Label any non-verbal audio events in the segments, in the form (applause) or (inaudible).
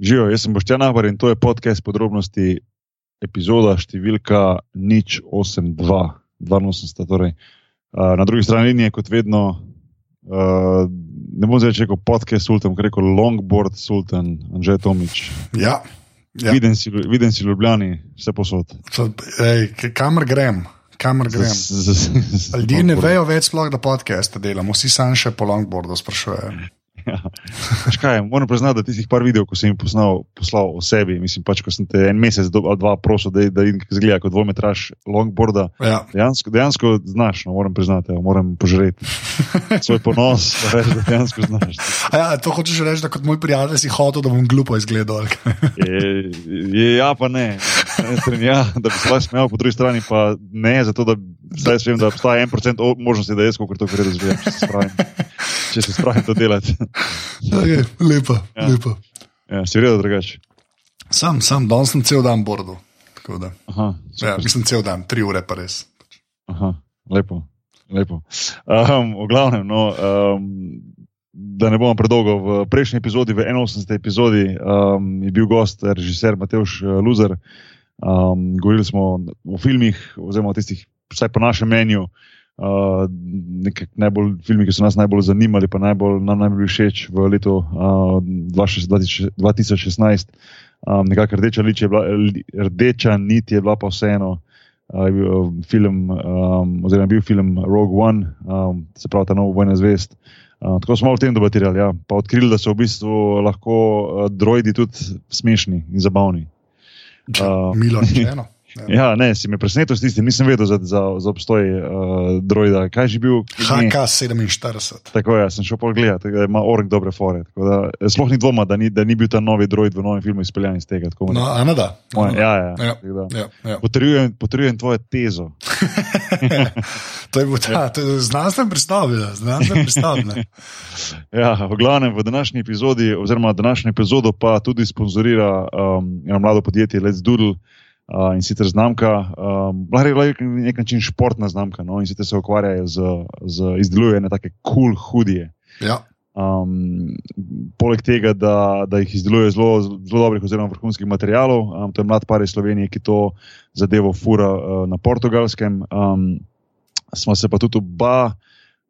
Živijo, jaz sem Boštjan Ahbar in to je podcast podrobnosti, epizoda številka nič 82, 82. Torej. Uh, na drugi strani linije, kot vedno, uh, ne bom zdaj rekel podcast Sultan, ampak rekel Longboard Sultan, Anžej Tomič. Ja, ja. Viden, si, viden si Ljubljani, vse posod. Kamor grem, kamor grem. Ljudje ne vejo več, sploh, da podcaste delamo, vsi sam še po longboardu sprašujejo. Ja. Kaj, moram priznati, da tistih par videov, ko sem jim poslal, poslal o sebi, mislim, pač, ko sem te en mesec do- ali dva prosil, da, da vidim, kako izgleda kot dvometraž longboarda. Ja. Dejansko, dejansko znaš, no, moram priznati, evo, moram požreti (laughs) svoj ponos, da veš, da dejansko znaš. A Ja, to hočeš reči, da kot moj prijatelj si hotel, da bom glupo izgledal. Je, je, ja, pa ne. Strani Ja, da bi se lahko smejal, po drugi strani pa ne, zato da zdaj vem, da obstaja en procent možnosti, da jaz kot to gre razvijam, če se spravim, če se spravim to delati. (laughs) Okay, lepo, Ja. ja. lepo. Ja, si vredno drugače. Sam, sam, danes sem cel dan bordo. da. Aha, Ja, mislim, cel dan, tri ure pa res. Aha, lepo. lepo. Um, v glavnem, no, um, da ne bomo predolgo, v prejšnji epizodi, v 81. epizodi, um, je bil gost režiser Matejš uh, Luzer. Um, govorili smo o filmih, oziroma o tistih, vsaj po našem mnenju, uh, najbolj filmi, ki so nas najbolj zanimali, pa najbolj, nam najbolj všeč v letu uh, 2016. 2016. Um, nekako rdeča, je bila, rdeča nit je bila pa vseeno uh, uh, film, um, oziroma bil film Rogue One, um, se pravi ta nova vojna zvest. Uh, tako smo o tem debatirali, ja. pa odkrili, da so v bistvu lahko uh, droidi tudi smešni in zabavni. Uh, Milo rečeno. Ja. Ja, ne, si me presenetil s tistim, nisem vedel za, za, za obstoj uh, droida. Kaj je že bil? ime? HK47. Tako je, sem šel da ima Oren dobre fore. Da, eh, sploh ni dvoma, da ni, da ni bil ta novi droid v novem filmu izpeljan iz tega. tako No, ne da. Moje- Ja, ja. Ja. da. Ja, ja. Potrjujem, potrjujem tvojo tezo. (laughs) To je bil ta, to je znanstven pristop, ja, znanstven ne. (laughs) Ja, v glavnem, v današnji epizodi, oziroma današnjo epizodo, pa tudi sponzorira um, eno mlado podjetje Let's Doodle. Uh, in sicer znamka, um, lahko je na nek način športna znamka, no, in sicer se ukvarjajo z, z izdelujejo neke kul cool hudije. Ja. Um, poleg tega, da, da jih izdeluje zelo, zelo dobrih, oziroma vrhunskih materijalov, um, to je mlad par iz Slovenije, ki to zadevo fura uh, na portugalskem. Um, smo se pa tudi oba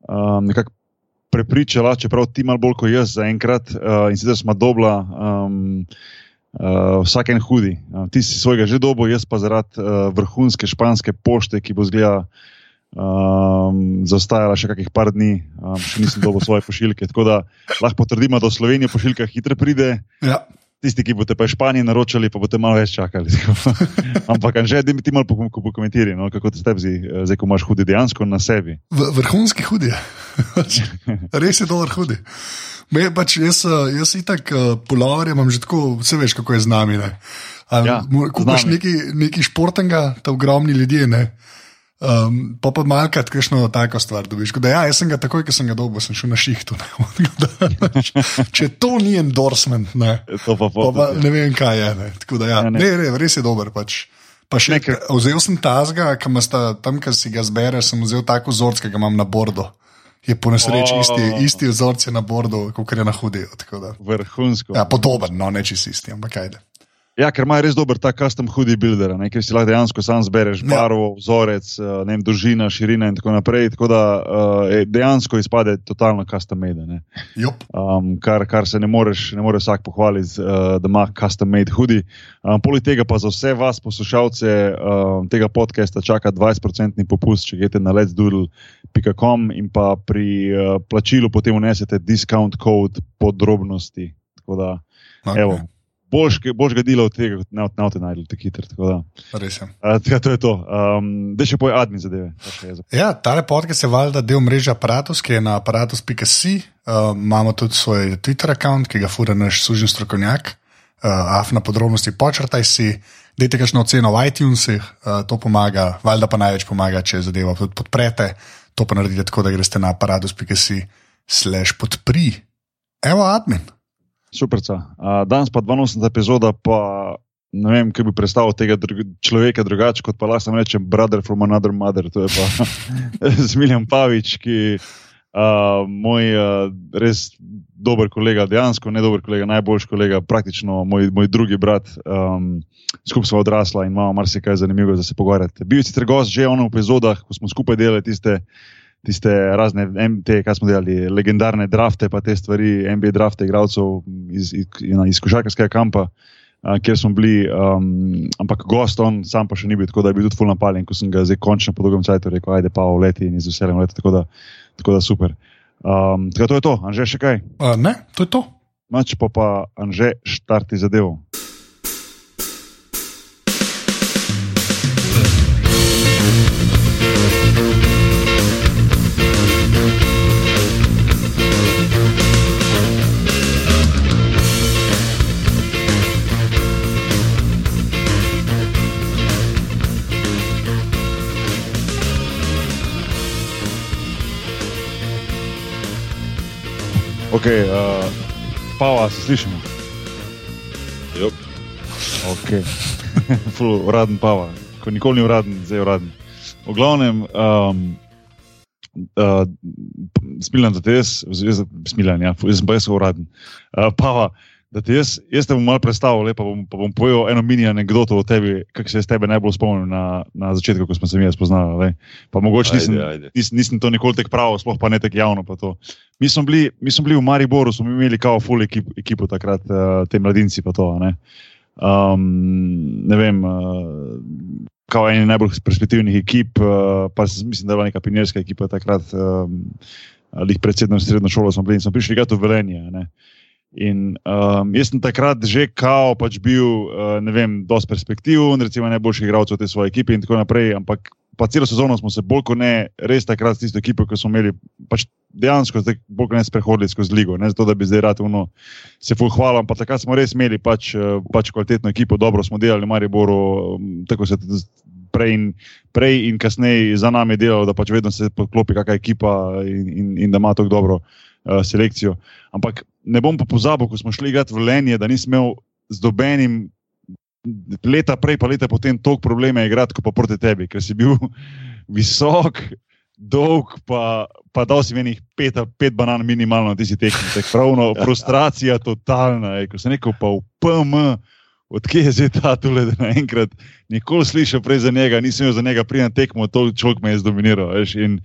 um, nekako prepričala, čeprav ti malo bolj kot jaz zaenkrat, uh, in sicer smo dobila. Um, Uh, vsak en hudi. Uh, ti si svojega že dobo, jaz pa zaradi uh, vrhunske španske pošte, ki bo zgleda um, zaostajala še kakih par dni, um, še nisem dobil svoje pošiljke. Tako da lahko potrdimo, da v Sloveniji pošiljka hitro pride. Ja. Tisti, ki boste pa Španiji naročali, pa boste malo več čakali. (laughs) Ampak, že da mi ti malo poko- ko pokomentiraj, no, kako ti tebi zdi, eh, zdaj, ko imaš hudi dejansko na sebi. V, vrhunski hudi. (laughs) Res je dober hudi. Me, pač jaz, eh, jaz itak uh, polovarje imam že tako, vse veš, kako je z nami. Ne? Ja, Kupaš nami. nekaj, nekaj športnega, ta ogromni ljudje. Ne? Um, pa pa malkrat, kakšno tako stvar dobiš. Da, ja, jaz sem ga takoj, ko sem ga dobil, sem šel na šihtu. (laughs) ne. Če to ni endorsement, ne, To pa, pa, pa ne vem, kaj je. Ne. Tako Da, ja, Ja, ne. ne, ne, res je dober. Pač. Pa še Nekaj- nekaj. Vzel sem tazga, ki ima sta, tam, ki si ga zbereš, sem vzel tako vzorc, ki ga imam na bordu. Je po nesreči O. isti, isti vzorc je na bordu, kot je na da. Vrhunsko. Ja, podoben, no, neči si isti, ampak kaj. Ja, ker ima res dober ta custom hoodie builder, ne, ker si lahko dejansko sam zbereš Ja. barvo, vzorec, eh, ne vem, dolžina, širina in tako naprej. Tako da uh, dejansko izpade totalno custom made. Um, kar, kar se ne moreš, ne more vsak pohvaliti, uh, da ima custom made hoodie. Um, poleg tega pa za vse vas, poslušalce um, tega podcasta, čaka 20% popust, če greste na let'sdoodle.com in pa pri uh, plačilu potem unesete discount code podrobnosti. Tako da, Okay. evo, boljš, boljš ga dela od tega, kot od nauta najdel, tako hitro. Tako da, Res je. uh, tega, to je to. Um, da še poj admin zadeve. Ja, tale podcast je valjda del mreže Apparatus, ki je na aparatus.si. Uh, imamo tudi svoj Twitter račun, ki ga fura naš sužen strokovnjak. Uh, af na podrobnosti počrtaj si, dajte kakšno oceno v iTunesih, uh, to pomaga, valjda pa največ pomaga, če zadevo tudi podprete. To pa naredite tako, da greste na aparatus.si slash podpri. Evo, admin. Super. Uh, danes pa 82. epizoda, pa ne vem, kaj bi predstavil tega drug, človeka drugače, kot pa lahko rečem, brother from another mother. To je pa (laughs) Zmiljan Pavič, ki Uh, moj uh, res dober kolega, dejansko ne dober kolega, najboljši kolega, praktično moj, moj drugi brat. Um, skupaj smo odrasla in imamo marsikaj zanimivega za se pogovarjati. Bil si gost že v epizodah, ko smo skupaj delali tiste, tiste razne, te, kaj smo delali, legendarne drafte, pa te stvari, NBA drafte, igralcev iz, iz, iz košarkarskega kampa. Uh, kjer smo bili, um, ampak gost, on sam pa še ni bil, tako da je bil tudi fulno napaljen, ko sem ga zdaj končno po dolgem času rekel: Ajde, pa v leti in z veseljem leti. Tako, tako da super. Um, tako da to je to, Anže, še kaj? Uh, ne, to je to. Mač pa pa Anže, štarti zadevo. Ok, uh, Pava, se slišimo. Yep. Ok, (laughs) Ful, uraden Pava, ko nikoli ni uraden, zdaj je uraden. V glavnem, um, uh, smiljan za te jaz, smiljan, ja, jaz sem pa jaz uraden. Uh, Pava, da ti jaz, jaz te bom malo predstavil, pa bom, pa bom povedal eno mini anegdoto o tebi, kako se je tebe najbolj spomnil na, na začetku, ko smo se mi spoznali. Le. Pa mogoče nisem, Ajde, ajde. nisem, nisem to nikoli tako prav, sploh pa ne tako javno. Mi smo bili, mi smo bili v Mariboru, smo imeli kao full ekip, ekipo takrat, uh, te mladinci pa to. Ne, um, ne vem. Uh, Kao eni najbolj perspektivnih ekip, uh, pa mislim, da je bila neka pionirska ekipa takrat, um, ali predsedno srednjo šolo smo bili in smo prišli gati v Velenje. ne. In um, jaz sem takrat že kao pač bil, uh, ne vem, dosti perspektiven, recimo najboljši igralec v tej svoji ekipi in tako naprej, ampak pa celo sezono smo se bolj kot ne, res takrat s tisto ekipo, ki smo imeli, pač dejansko zdaj bolj kot ne sprehodili skozi ligo, ne zato, da bi zdaj rad uno se full hvala, ampak takrat smo res imeli pač, eh, pač kvalitetno ekipo, dobro smo delali v Mariboru, um, tako se tudi prej in, prej in kasneje za nami delalo, da pač vedno se poklopi kakšna ekipa in, in, in da ima tako dobro uh, selekcijo. Ampak ne bom pa pozabil, ko smo šli igrati v Lenje, da nisem imel z dobenim leta prej, pa leta potem toliko problema igrati, kot pa proti tebi, ker si bil (laughs) visok, dolg, pa, pa dal si menih pet, pet banan minimalno, ti si tehnik. Pravno frustracija totalna, je, ko sem rekel pa v PM. Odkje je zdaj ta tole, da naenkrat nikoli slišal prej za njega, nisem imel za njega prijem tekmo, to človek me je zdominiral. Veš, in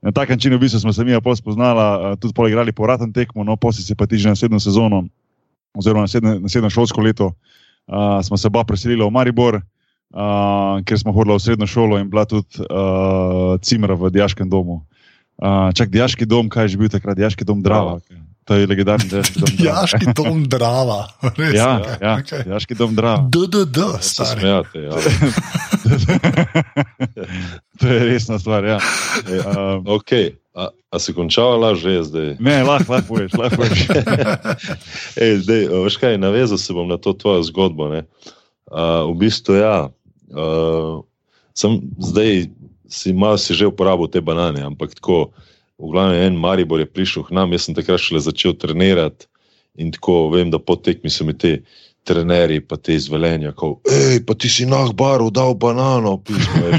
na tak način v bistvu smo se mi pa spoznala, tudi poligrali povraten tekmo, no posli se pa ti že naslednjo sezono, oziroma naslednjo, naslednjo šolsko leto, uh, smo se oba preselili v Maribor, uh, ker smo hodili v srednjo šolo in bila tudi uh, cimra v Dijaškem domu. Uh, čak, Dijaški dom, kaj je že bil takrat, Dijaški dom Drava. To je legendarni Dijaški dom. Jaški dom Drava. Res, Ja, okej, ja, okej. Dijaški dom Drava. DDD, Se stari. smejate, ja. (laughs) to je resna stvar. Ja. Um, Ok, a, a si končala že zdaj? ne, lahko, lahko poješ, lahko poješ. (laughs) Ej, zdaj, veš kaj, navezal se bom na to tvojo zgodbo. ne. Uh, v bistvu, ja, uh, sem zdaj si malo si že uporabil te banane, ampak tako, v glavnem en Maribor je prišel k nam, jaz sem takrat šele začel trenirati in tako vem, da po tekmi so mi te trenerji, pa te izvelenja, kot, hej, pa ti si nah baru dal banano, pismo.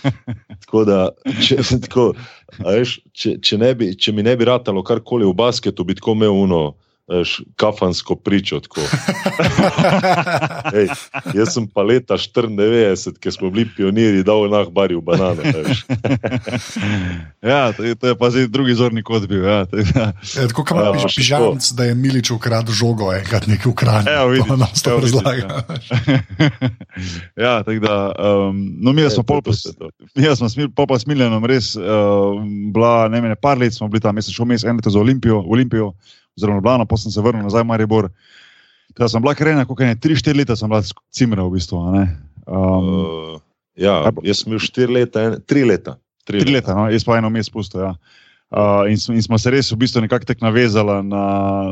(laughs) Tako da, če, tako, veš, če, če, ne bi, če mi ne bi ratalo karkoli v basketu, bi tako imel uno. Kafansko pričo. tako. (laughs) Ej, jaz sem pa leta 94, ki smo bili pionirji, dal nah bari v banane. veš. (laughs) ja, to je, to je pa zdaj drugi zorni kot bil. Ja, to ja. Je, tako kot Ja, imaš pa še pižamc, da je Milič ukradel žogo, enkrat nekaj ukradel. Evo, vidiš, to nam to evo, vidiš, razlaga. (laughs) ja, tako da, um, no, mi smo Ej, pol to. Mi smo smil, pa pa s Miljanom res uh, bila, ne vem, par let smo bili tam, jaz sem šel mes eno leto za Olimpijo, Olimpijo, oziroma Ljubljano, potem sem se vrnil nazaj v Maribor. Teda sem bila krena, kako je 3-4 leta sem bila cimra v bistvu. Um, Uh, ja, pa- jaz sem imel štiri leta, en, tri leta. Tri Tri leta, no? jaz pa eno mes pusto. Ja. Uh, in, in smo se res v bistvu nekako tako navezali na,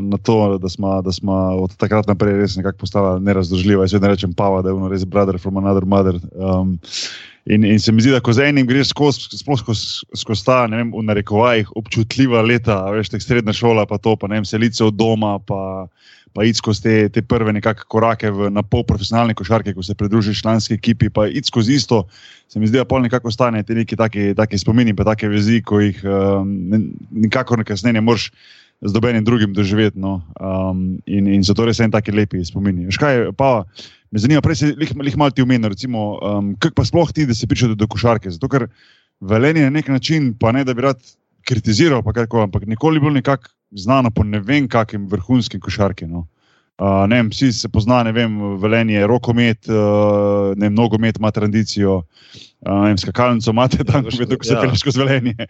na to, da smo, da smo od takrat naprej res nekako postali nerazdružljivi. Jaz vedno rečem, Pava, da je ono res brother from another mother. Um, in, in se mi zdi, da ko z enim greš skozi, sploh skozi, skozi ta, ne vem, v narekovajih, občutljiva leta, veš, tek srednja šola, pa to, pa ne vem, selice od doma, pa pa iti skozi te, te prve nekakšne korake v, na pol profesionalne košarke, ko se pridružiš članski ekipi, pa iti skozi isto, se mi zdi, da pol nekako ostane ti neki taki, taki spomini, pa take vezi, ko jih um, nikakor kasneje ne moreš z dobenim drugim doživeti. No? Um, in, in so to res en taki lepi spomini. Škaj, pa, me zanima, prej si jih malo ti umenil, recimo, um, kako pa sploh ti, da se pričaš do košarke. Zato, ker velenje na nek način, pa ne da bi rad kritiziral, pa kaj, ampak nikoli ni bilo nekako znano po ne vem kakim vrhunskim košarki. No. Uh, ne vem, vsi se pozna, ne vem, velenje, rokomet, uh, ne vem, nogomet ima tradicijo, uh, ne vem, skakalnico imate tam, ko se ja. peleš skozi velenje,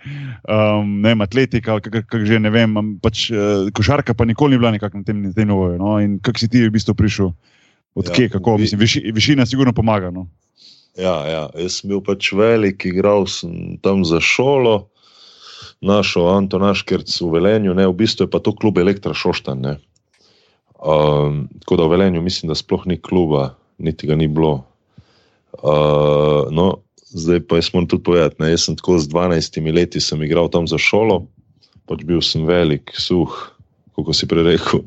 um, ne vem, atletika, kak, kak že ne vem, pač uh, košarka pa nikoli ni bila nekako na tem, tem nivoju. No, in kak si ti v bistvu prišel, odkje, ja, kako, mislim, viši, višina sigurno pomaga. No. Ja, ja, jaz sem bil pač velik, igral sem tam za šolo našo Antonaškerc v Velenju, ne, v bistvu je pa to klub Elektra Šoštan. Ne. Um, tako da v Velenju mislim, da sploh ni kluba, niti ga ni bilo. Uh, no, zdaj pa jaz moram tudi povedati, ne, jaz sem tako z 12 leti sem igral tam za šolo, pač bil sem velik, suh, kako si prej rekel.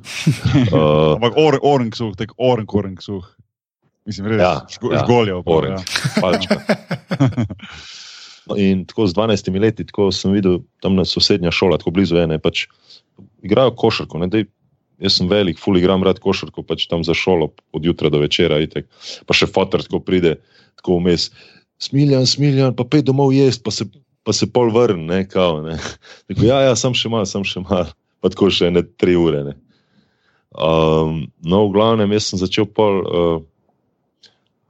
Uh, (laughs) Ampak uh, oren suh, tek oren koren suh. Mislim, res, ja, ja, zgoljev. Oren, ja. palčka. (laughs) In tako z 12 leti, tako sem videl tam na sosednja šola, tako blizu ene, pač igrajo košarko. Ne, dej, jaz sem velik, ful igram rad košarko, pač tam za šolo od jutra do večera. Itek. Pa še fotor tako pride, tako vmes. Smiljan, smiljan, pa pej domov jesti, pa se, pa se pol vrn, ne, kao, ne. Tako, ja, ja, sem še mal, sem še mal, pa tako še ne tri ure. Ne. Um, no, v glavnem, jaz sem začel pol. Uh,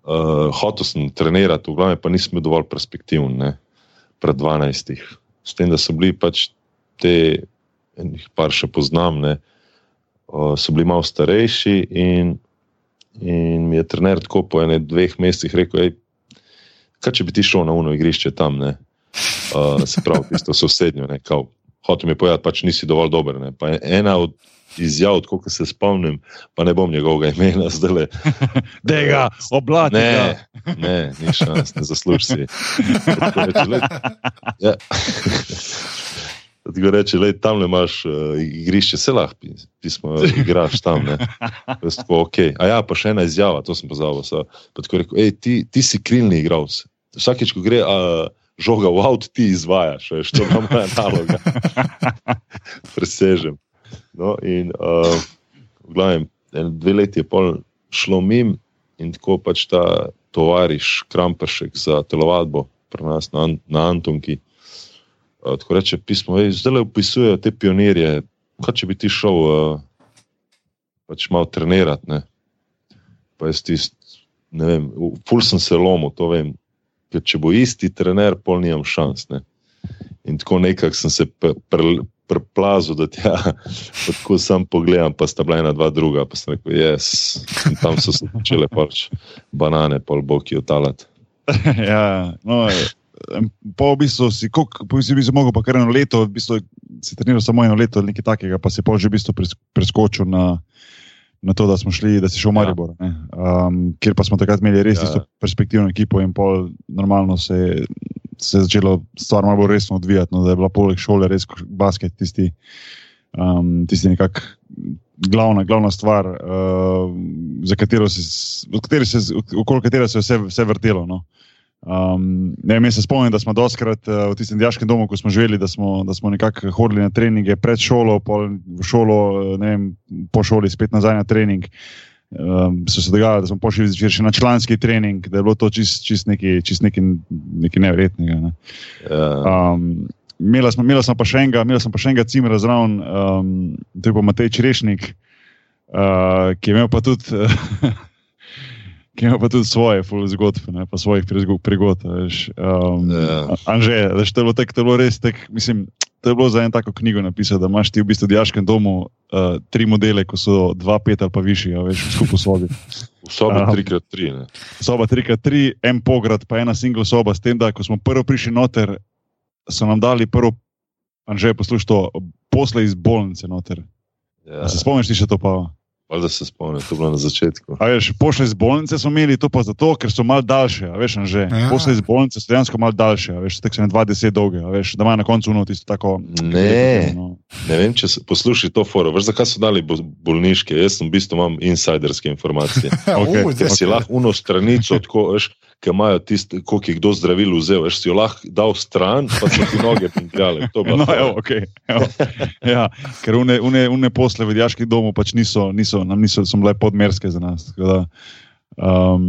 uh, hotel sem trenirati, v glavnem pa nisem bil dovolj perspektiven pred 12. S tem, da so bili pač te, enih par še poznam, ne, uh, so bili malo starejši in, in mi je trener tako po enem, dveh mesecih rekel, kaj če bi ti šel na uno igrišče tam, ne, uh, se pravi, tisto sosednjo, ne, kao, hotel mi povedati, pač nisi dovolj dober. Ne, pa ena od izjav, kot se spomnim, pa ne bom njegovega imena zdaj le. (laughs) Da ga oblati. Ne, ne, ni šans, ne zasluži si. Ja. (laughs) Ti reče, da tam le imaš uh, igrišče, se lahko pismo, igraš tam. Tako, okay. A ja, pa še ena izjava, to sem pozabil. So, pa rekel, ej, ti, ti si krilni igralec. Vsakeč, ko gre uh, žoga v avtu, ti izvajaš, veš, to je moja naloga. (laughs) Presežem. No, in uh, glavim, dve leti je pol šlo mim in tako pač ta tovariš, Kramperšek za telovadbo pri nas na, na Antonki. Uh, tako reče pismo, ej, zdaj le opisujejo te pionirje, kaj če bi ti šel uh, pač malo trenirati. Ne? Pa jaz tist, ne vem, ful sem se lomil, to vem, ker če bo isti trener, pol nimam šans. Ne? In tako nekako sem se pre, pre, preplazu, da tja, (laughs) tako sam pogledam, pa sta bila ena, dva druga, pa sem rekel, jaz. In tam so se začele pač banane, pol boki otalati. (laughs) ja, no, po v bistvu si, koliko, po bistvu mogel pa kar eno leto, v bistvu si treniral samo eno leto, nekaj takega, pa si pol že v bistvu preskočil na. Na to, da smo šli, da si šel v Maribor, ja. um, kjer pa smo takrat imeli res ja. perspektivno ekipo, in pol normalno se je se je začelo stvar malo resno odvijati, no, da je bila poleg šole res basket tisti, um, tisti nekak glavna, glavna stvar, uh, za katero se, se, okoli katere se je vse, vse vrtelo. No. Um, ne, jaz se spomnim, da smo doskrat uh, v tistem diaškem domu, ko smo živeli, da smo, da smo nekako hodili na treninge pred šolo, šolo, vem, po šoli spet nazaj na trening. Uh, um, so se dogajali, da smo pošli zvečer še na članski trening, da je bilo to čist, čist nekaj, čist nekaj, nekaj nevrednega. Ne. Um, Imela smo, imela smo pa še enega, imela smo pa še enega cimera zraven, um, to je pa Matej Črešnik, uh, ki je imel pa tudi, (laughs) ki imel pa tudi svoje zgodbe, ne, pa svojih prigod. Um, ja. Anže, da je bilo tako, to je bilo res tako, mislim, to je bilo za eno tako knjigo napisati, da imaš ti v bistvu v diaškem domu uh, tri modele, ko so dva, pet ali pa višji, a veš, skupaj v sobi. V sobi 3x3. Ne? Soba 3x3, en pograd, pa ena single soba, s tem, da ko smo prvo prišli noter, so nam dali prvo, anže poslušaj to, posle iz bolnice noter. Ja. Se spomniš ti še to pa? Pa da se spomnim, to je bilo na začetku. A veš, pošle iz bolnice smo imeli to pa zato, ker so mal daljše, a veš, že. Ja. Pošle iz bolnice so dejansko mal daljše, a veš, tako so ne 20 dolge, a veš, da ima na koncu uno tisto tako. Ne. No. Ne vem, če se poslušaj to foro. Veš, zakaj so dali bo- bolniške? Jaz sem v bistvu imam insiderske informacije. (laughs) Okej. (laughs) U, Ker si zdaj- lahko uno stranico, tako, veš, ki imajo tisto, koliko jih kdo zdravil vzel, veš, si jo lahko dal stran, pa so ti noge je bila No, evo, okay, evo. Ja, ker une, une, une posle v diaških domu pač niso, niso, nam niso, so bile podmerske za nas. Tako da, um,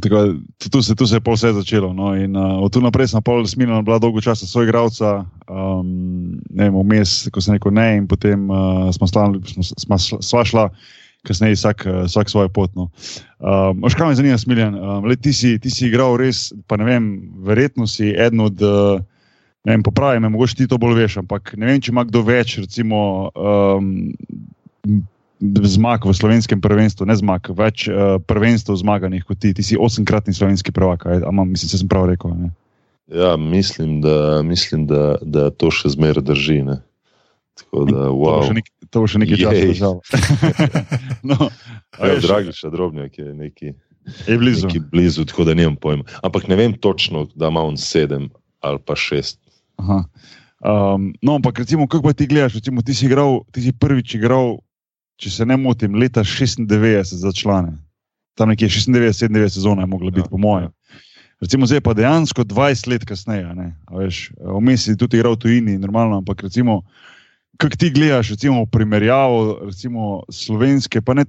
tako tu, se, tu se je pol vse začelo. No, in uh, od tu naprej sem pol smilna, bila dolgo časa svoj igralca, um, ne vem, vmes, ko sem rekel ne, in potem uh, smo, slavili, smo, smo šla- sva šla. Kasneje vsak, eh, vsak svojo pot. No. Um, kaj me zanima, Smiljan? Um, le, ti, si, ti si igral res, pa ne vem, verjetno si eden od uh, ne vem, popravi me, mogoče ti to bolj veš, ampak ne vem, če ima kdo več, recimo, um, zmag v slovenskem prvenstvu, ne zmag, več uh, prvenstv zmaganih kot ti. Ti si osemkratni slovenski prvak, ama, mislim, da sem prav rekel. Ne? Ja, mislim, da, mislim da, da to še zmeraj drži. Ne? Tako da, To bo wow. še nek- To bo še nekaj časa držalo. (laughs) no, Ja, Dragiša Drobnjak je neki, je blizu. neki blizu, tako da nimam pojma. Ampak ne vem točno, da ima on sedem ali pa šest. Aha. Um, no, ampak recimo, kako pa ti gledaš, recimo, ti si, igral, ti si prvič igral, če se ne motim, leta 96 za člane. Tam nekje 96-97 sezona je mogla biti, Ja, po mojem. Recimo, zdaj pa dejansko 20 let kasneje. vmes si tudi igral v tujini, normalno, ampak recimo, kako ti gledaš, recimo, primerjavo recimo, slovenske, pa ne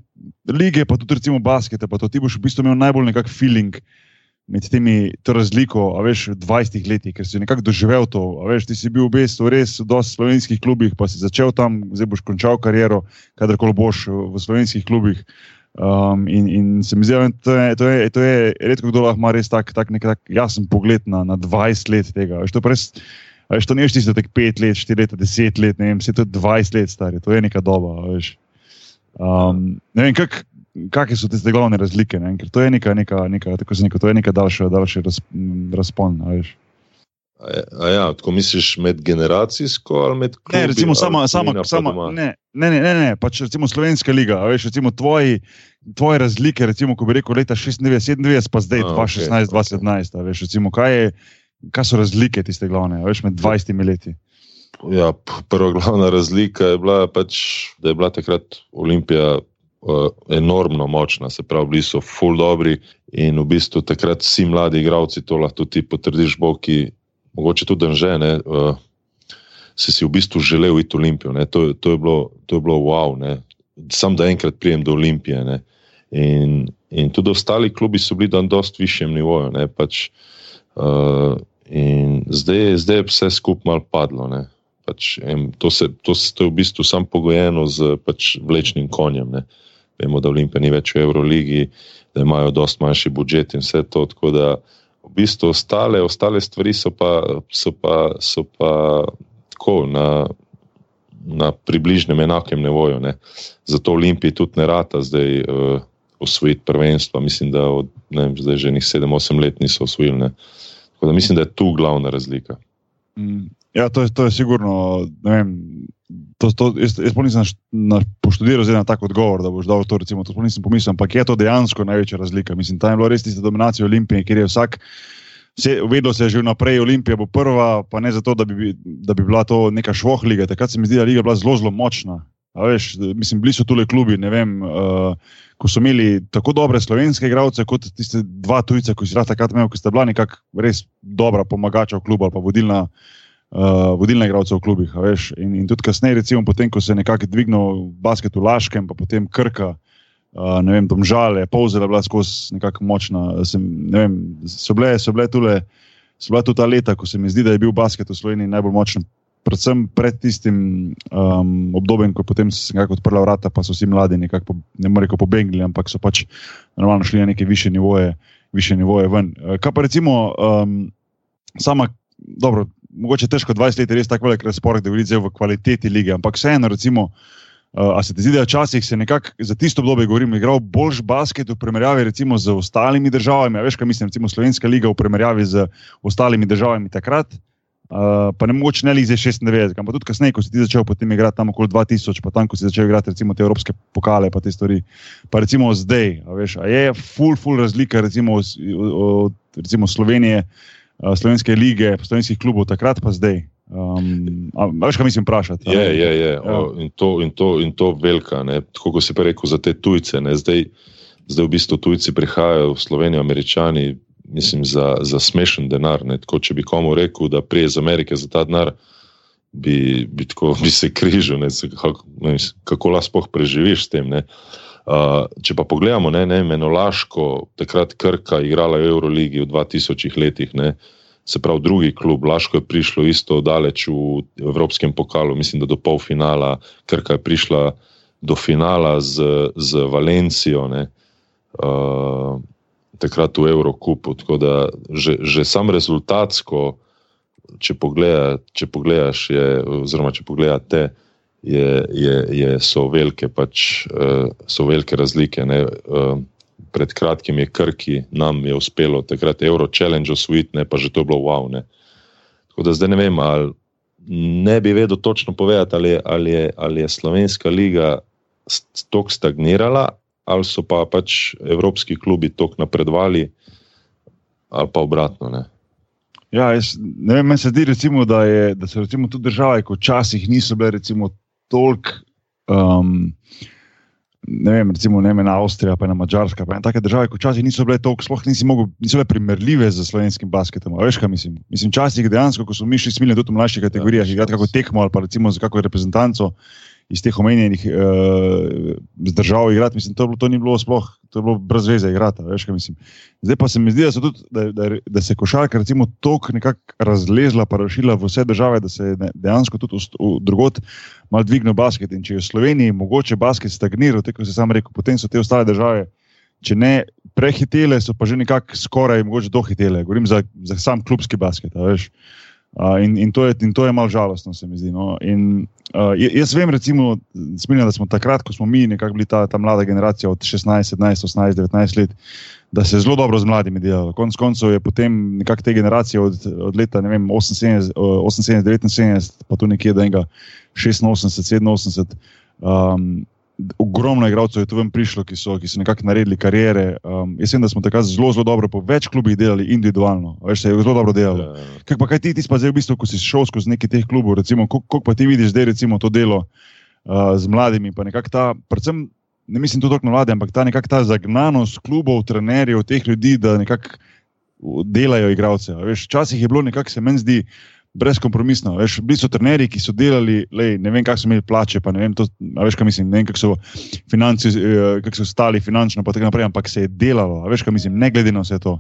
lige, pa tudi recimo baskete, pa to ti boš v bistvu imel najbolj nekak feeling med temi, razliko, a veš, v 20 letih, ker si nekako doživel to. A veš, ti si bil v bistvu res v dosti slovenskih klubih, pa si začel tam, zdaj boš končal kariero, kadarkoli boš v slovenskih klubih. Um, in, in se mi zdi, da to je, to je, to je redko kdo lahko ima res tak, tak, nek, tak jasen pogled na, na 20 let tega. Veš, je veš, to ne veš, tisto tek 5 let, 4 leta, 10 let, ne vem, se to je 20 let stari, to je neka doba. Veš. Um, ne vem, kak, kakšne so tiste glavne razlike, ne? ker to je neka, neka, neka, tako sem rekel, to je neka daljša, daljši raz, razpon. veš. A, ja, tako misliš med generacijsko ali med klubi? Ne, recimo sama, sama, sama ne, ne, ne, ne, ne, pač recimo Slovenska liga, veš, recimo tvoji, tvoje razlike, recimo, ko bi rekel leta 96, 97, pa zdaj A, 2016, okej, 2017, a veš, recimo, kaj, je, kaj so razlike tiste glavne, veš, med 20 leti. Ja, prva glavna razlika je bila, pač, da je bila takrat Olimpija uh, enormno močna, se pravi, bili so full dobri in v bistvu takrat vsi mladi igravci, to lahko ti potrdiš, Boki, mogoče tudi žene, uh, si si v bistvu želel iti v Olimpijo. ne. To, to, je bilo, to je bilo wow, ne. sam da enkrat prijem do Olimpije. Ne. In, in tudi ostali klubi so bili na dosti višjem nivoju. Ne, pač, uh, in zdaj, zdaj je vse skupaj malo padlo. Ne. Pač, em, to, se, to, to je v bistvu samo pogojeno z pač, vlečnim konjem. Ne. Vemo, da Olimpija ni več v Euroligi, da imajo dosti manjši budžet in vse to. Tako da v bistvu ostale, ostale stvari so pa, so pa, so pa tako na, na približnem enakem nivoju. Ne. Zato Olimpiji tudi ne rata zdaj uh, osvojiti prvenstva. Mislim, da od ne vem, zdaj že njih 7-8 let niso osvojili. Ne. Tako da mislim, da je tu glavna razlika. Mm. Ja, to je, to je sigurno. Vem, to, to, jaz jaz nisem na, poštudiral na tak odgovor, da boš dal to. Recimo, to nisem pomislil, ampak je to dejansko največja razlika. Mislim, tam je bilo res tiste dominacije Olimpije, kjer je vsak. Vse, vedelo se je že vnaprej, Olimpija bo prva, pa ne zato, da bi, da bi bila to neka švohliga. Takrat se mi zdi, da je liga bila zelo, zelo močna. A Veš, mislim, bili so tule klubi, ne vem, uh, ko so imeli tako dobre slovenske igralce, kot tiste dva tujca, ki si jih takrat imel, ki sta bila nekako res dobra pomagača v klubu ali pa vodilna, uh, vodilna igralca v klubih. in, in tudi kasneje, recimo, potem, ko se je nekako dvignil basket v Laškem, pa potem Krka. Uh, ne vem, domžale, polzela bila skozi nekako močna. Sem, ne vem, so bile, so bile tule, so bila tudi ta leta, ko se mi zdi, da je bil basket v Sloveniji najbolj močen. Predvsem pred tistim um, obdobjem, ko potem so se nekako odprla vrata, pa so vsi mladi nekako, ne morem reči, pobegnili, ampak so pač normalno šli na neke više nivoje, više nivoje ven. Uh, kaj pa recimo um, sama, dobro, mogoče težko 20 let je res tako velik razpored, da vidiš v kvaliteti lige, ampak vseeno, recimo, Uh, a se ti zdi, da včasih se nekako za tisto obdobje, govorim, igral boljš basket v primerjavi recimo z ostalimi državami? A veš, kaj mislim, recimo Slovenska liga v primerjavi z ostalimi državami takrat? Uh, pa ne mogoče ne li za 96, ampak tudi kasneje, ko si ti začel potem igrati tam okoli 2000, pa tam, ko si začel igrati recimo te evropske pokale, pa te stvari. Pa recimo zdaj, a veš, a je full, full razlika recimo od recimo Slovenije, uh, slovenske lige, slovenskih klubov takrat pa zdaj. Um, a, a veš, kaj mislim vprašati? Je, je, je. Ja. O, in, to, in, to, in to velika, ne? tako kot si pa rekel za te tujce. Zdaj, zdaj v bistvu tujci prihajajo v Slovenijo, američani mislim, za, za smešen denar. Tako, če bi komu rekel, da prije iz Amerike za ta denar, bi, bi, tako, bi se križal, ne, kako, ne, kako lahko preživiš s tem. Uh, če pa pogledamo, ne, ne, Menolaško, takrat Krka igrala v Euroligi v 2000 letih, ne, se pravi, drugi klub, Laško je prišlo isto daleč v Evropskem pokalu, mislim, da do polfinala, Krka je prišla do finala z, z Valencijo. Ne, uh, takrat v Evropi. Tako da že, že sam rezultatsko, če, pogleda, če pogledaš, je, oziroma če pogledate, je, je, je, so, velike, pač, uh, so velike razlike. Ne? Uh, pred kratkim je Krki, nam je uspelo, takrat je Euro Challenge ne pa že to je bilo wow. Ne? Tako da zdaj ne vem, ali ne bi vedel točno povedati, ali, ali, je, ali je Slovenska liga tako stagnirala ali so pa pač evropski klubi tako napredovali, ali pa obratno. Ne. Ja, jaz, ne vem, meni se zdi, recimo, da, je, da so recimo, tudi države, ki včasih niso bile toliko. Um, Ne vem, recimo ne na Avstrija, pa na Mačarska, pa na take države, ki včasih niso bile tako, sploh mogel, niso bile primerljive z slovenskim basketom. Veš, kaj mislim? Mislim, včasih dejansko, ko smo mi šli smilni tudi v mlajših kategorijah, ja, igrati kako tekmo ali pa recimo za kakšno reprezentanco, iz teh omenjenih uh, držav igrati. Mislim, to, to ni bilo sploh, to je bilo brez veze igrati. Veš, Zdaj pa se mi zdi, da, tudi, da, da, da se košarka tako nekako razlezla, pa rašila v vse države, da se je dejansko tudi drugot malo dvignil basket. In če je v Sloveniji mogoče basket stagniral, tako se sam rekel, potem so te ostale države. Če ne prehitele, so pa že nekako skoraj dohitele. Govorim za, za sam klubski basket. Veš. Uh, in, in, to je, in to je malo žalostno, se mi zdi. No. In, uh, jaz vem, recimo, smiljam, da smo takrat, ko smo mi, nekako bili ta, ta mlada generacija od 16, 17, 18, 19 let, da se je zelo dobro z mladimi delalo. Konec koncev je potem nekako te generacije od, od leta vem, 78, 78, 79, pa tu nekje do 86, 87. Um, ogromno igralcev je tu ven prišlo, ki so, ki so nekako naredili karijere. Um, jaz vem, da smo takrat zelo, zelo dobro po več klubih delali individualno. Veš, se je zelo dobro delalo. Ja, ja. Kaj pa kaj ti, ti pa zdaj v bistvu, ko si šel skozi neki teh klubov, recimo, koliko pa ti vidiš zdaj recimo to delo uh, z mladimi, pa nekako ta, predvsem, ne mislim to toliko mlade, ampak ta nekako ta zagnanost klubov, trenerjev, teh ljudi, da nekako delajo igralce. Včasih je bilo nekako se meni zdi, brezkompromisno. Veš, bili so trenerji, ki so delali, lej, ne vem, kako so imeli plače, pa ne vem, to, veš, kaj mislim, ne vem, kako so, financi, eh, kako so stali finančno, pa tako naprej, ampak se je delalo, veš, kaj mislim, ne glede na vse to.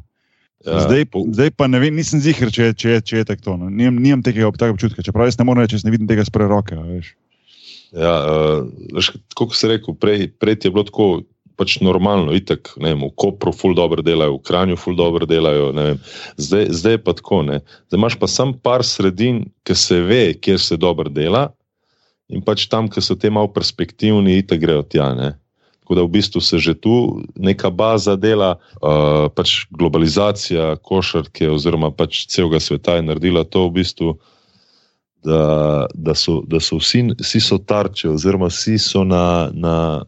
Ja, zdaj, zdaj pa ne vem, nisem zihar, če, če, če je tako. No. Nimam, nimam tega občutka, čeprav jaz ne morem reči, ne vidim tega spre roke. Ja, uh, kot si rekel, prej, prej je bilo tako pač normalno, itek, ne vem, v Kopru ful dobro delajo, v Kranju ful dobro delajo, zdaj, zdaj je pa tako. Ne. Zdaj imaš pa sam par sredin, ki se ve, kjer se dobro dela, in pač tam, ki so te malo perspektivni, itek grejo tja. Ne. Tako da v bistvu se že tu neka baza dela, uh, pač globalizacija košarke oziroma pač celega sveta je naredila to v bistvu. Da, da, so, da so vsi, vsi so tarče, oziroma vsi so na, na,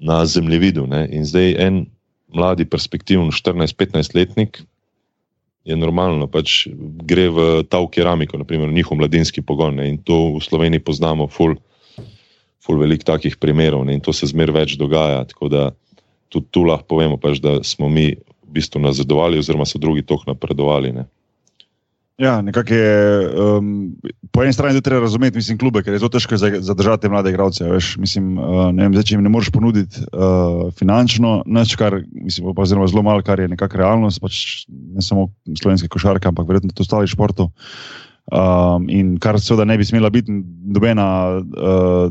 na zemljevidu. Ne? In zdaj en mladi, perspektivni 14-15 letnik je normalno, pač gre v ta v keramiko, naprimer njihov mladinski pogon. Ne? In to v Sloveniji poznamo, ful, ful velik takih primerov ne? in to se zmer več dogaja. Tako da tudi tu lahko povemo, pač, da smo mi v bistvu nazadovali, oziroma so drugi tok napredovali. Ne? Ja, nekako je. Um, po eni strani treba razumeti, mislim, klube, ker je zelo težko zadržati mlade igralce. Mislim, uh, vem, zdaj, če jim ne moreš ponuditi uh, finančno, neč, kar mislim, pa zelo, zelo malo, kar je nekakšna realnost, pač ne samo slovenske košarke, ampak verjetno tudi ostalih športov. Um, in kar seveda ne bi smela biti nobena uh,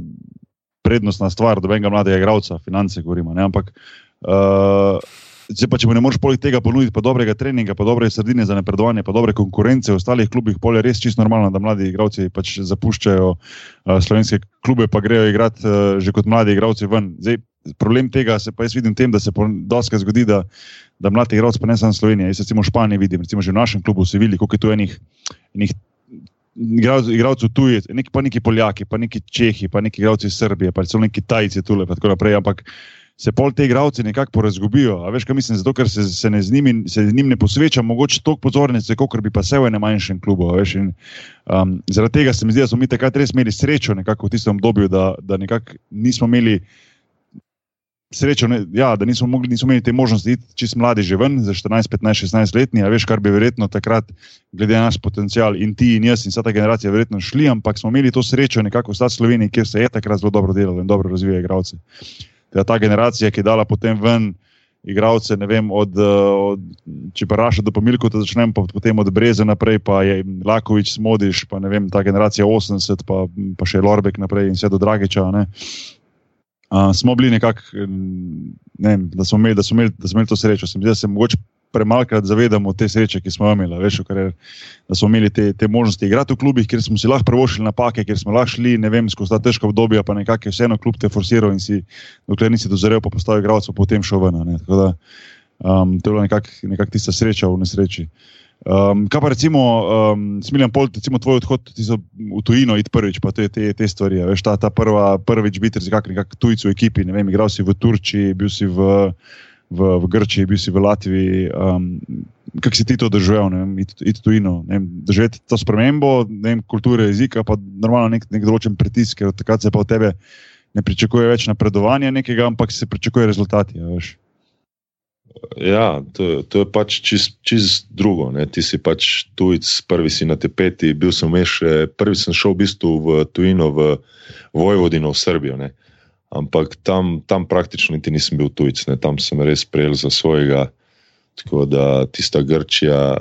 prednostna stvar, dobenega mladega igralca, finance govorimo. Ne, ampak. Uh, Zdaj pa, če mu ne moreš poleg tega ponuditi pa dobrega treninga, pa dobre sredine za napredovanje, pa dobre konkurence v ostalih klubih, polje res čisto normalno, da mladi igravci pač zapuščajo uh, slovenske klube, pa grejo igrati uh, že kot mladi igravci ven. Zdaj, problem tega se pa jaz vidim v tem, da se doska zgodi, da, da mladi igravci, pa ne samo Slovenija, jaz recimo v Španiji vidim, recimo že v našem klubu se vidi, koliko je tu enih, enih igralcev tujec, neki, pa neki Poljaki, pa neki Čehi, pa neki igralci iz Srbije, pa celo neki Tajci tule in tako naprej. Ampak se pol te igralci nekako porazgubijo. A veš, kaj mislim, zato ker se, se, ne z njimi, se z njim ne posveča mogoče toliko pozornice, kot bi pa se v enem manjšem klubu. Veš, in, um, zaradi tega se mi zdi, da smo mi takrat res imeli srečo v tistem obdobju, da, da nekako nismo imeli srečo, ne, ja, da nismo, mogli, nismo imeli te možnosti iti čist mladi že ven, za 14, 15, 16 letni, a veš, kar bi verjetno takrat, glede na naš potencial in ti in jaz in vsa ta generacija, verjetno šli, ampak smo imeli to srečo nekako v Sloveniji, kjer se je takrat zelo dobro delalo in dobro razvijajo igralce. Ta, ta generacija, ki je dala potem ven. Igravce, ne vem, od, od če pa raša do pomilka, da začnem pa potem od Breze naprej, pa je Lakovič, Smodiš, pa ne vem, ta generacija 80, pa, pa še Lorbek naprej in vse do Dragiča. Uh, Uh, smo bili nekako, ne da, da smo imeli to srečo. Sem, da se morda premalkrat zavedamo te sreče, ki smo jo imeli. Veš, je, da smo imeli te, te možnosti igrati v klubih, kjer smo si lahko prvošili napake, kjer smo lahko šli vem, skozi ta težka obdobja, pa nekako je vseeno klub te forsiral in si, dokler nisi dozorel, pa postavil igralcev, potem šel ven. Da, um, to je bila nekako nekak tista sreča v nesreči. Uh, Um, kaj pa recimo, um, smiljam pol, recimo tvoj odhod v tujino, iti prvič, pa te, te, te stvari. Veš, ta, ta prva, prvič biti nekako nekak tujci v ekipi, ne vem, igral si v Turčiji, bil si v, v, v Grčiji, bil si v Latviji. Um, Kako si ti to doživel, iti tujino, doživeti to spremembo, vem, kulture, jezika, pa normalno nek, nek določen pritisk, ker takrat se pa od tebe ne pričakuje več napredovanja nekega, ampak se pričakuje rezultati. Veš. Ja, to, to je pač čist, čist drugo. Ne. Ti si pač tujec, prvi si na tepeti. Bil sem še, prvi sem šel v bistvu v tujino, v Vojvodino, v Srbijo. Ne. Ampak tam, tam praktično niti nisem bil tujec, ne. tam sem res prejel za svojega. Tako da tista Grčija,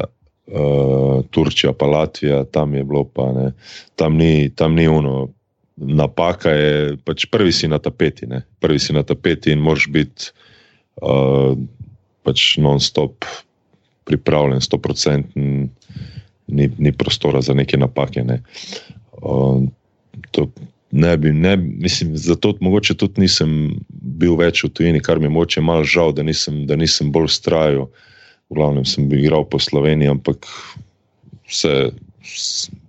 uh, Turčija, pa Latvija, tam je bilo pa ne. Tam ni, tam ni uno. Napaka je, pač prvi si na tapeti, ne. prvi si na tapeti in moraš biti. Uh, pač non-stop pripravljen, 100%, ni, ni prostora za neke napake. Ne. Uh, ne bi, ne, mislim, zato mogoče tudi nisem bil več v tujini, kar mi je malo žal, da nisem, da nisem bolj strajal. V glavnem sem igral po Sloveniji, ampak vse.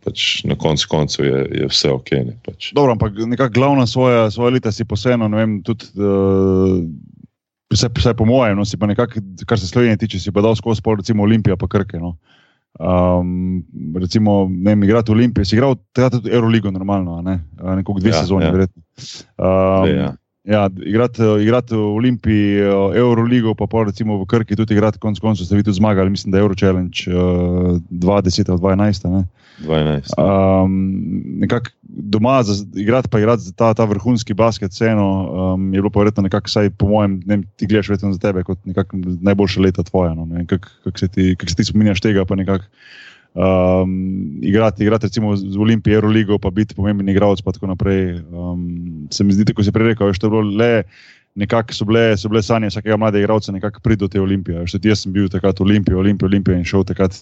Pač na koncu koncev je, je vse ok. Ne, pač. Dobro, ampak nekako glavna svoja, svoja leta si posebno, ne vem, tudi. Uh, vse, vse po mojem, no, si pa nekako, kar se Slovenije tiče, si pa dal skozi pol, recimo Olimpija, pa Krke. No. Um, recimo, ne vem, igrati v Olimpiji, si igral tudi Euroligo, normalno, ne? nekako dve ja, sezoni, ja. verjetno. Um, dve, ja. Ja, igrati, igrati v Olimpiji, Euroligo, pa pa recimo v Krki tudi igrati, konec koncev ste vi tudi zmagali, mislim, da je Euro Challenge uh, 20 ali 2011. 12. Um, nekako doma, za, igrati pa igrati za ta, ta vrhunski basket, vseeno um, je bilo pa verjetno nekako, saj po mojem, ne, ti gledaš verjetno za tebe kot najboljša leta tvoja. No, kako kak se, kak se ti spominjaš tega, pa nekako um, igrati, igrati recimo z Olimpijo, Euroligo, pa biti pomemben igralec. Um, se mi zdi, kot si prej rekel, je bilo le. Nekako so bile, so bile sanje vsakega mladega igralca, nekako priti do te olimpije. Še jaz sem bil takrat v Olimpiji, Olimpiji, Olimpiji in šel takrat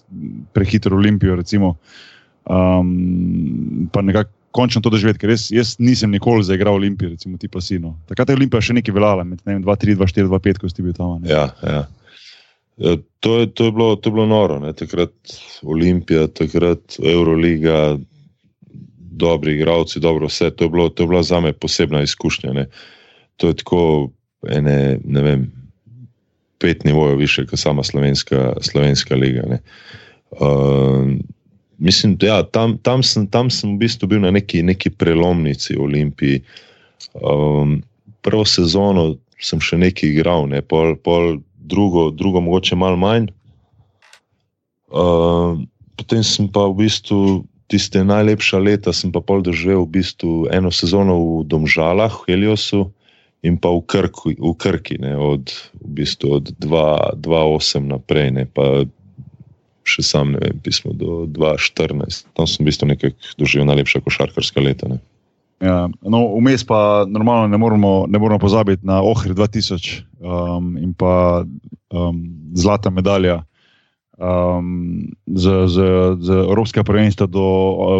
prehitro v Olimpijo. Recimo, um, pa nekako končno to doživeti, ker jaz, jaz nisem nikoli zaigral v Olimpiji, recimo ti pa sino. Takrat je Olimpija še nekaj veljala, med 2-3, 2-4, 2-5, ko si bil tam. Ja, ja. Ja, to, je, to, je bilo, to je bilo noro, ne? takrat Olimpija, takrat Euroliga, dobri igravci, dobro vse. To je, bilo, to je bila za me posebna izkušnja. Ne? To je tako, ene, ne vem, pet nivojev više kot sama slovenska, slovenska liga. Uh, mislim, da ja, tam, tam, sem, tam sem v bistvu bil na neki, neki prelomnici v Olimpiji. Um, prvo sezono sem še nekaj igral, ne? pol, pol drugo, drugo mogoče malo manj. Uh, potem sem pa v bistvu tiste najlepša leta, sem pa pol doživel v bistvu eno sezono v Domžalah, v Heliosu in pa v Krki, v Krki ne, od, v bistvu od 2-8 naprej, ne, pa še sam ne vem, pismo do 2-14. Tam sem v bistvu nekaj doživel najlepša košarkarska leta. Ne. Ja, no, vmes pa normalno ne moramo, ne moramo pozabiti na Ohri 2000 um, in pa um, zlata medalja um, za, za, za Evropska prvenstva do,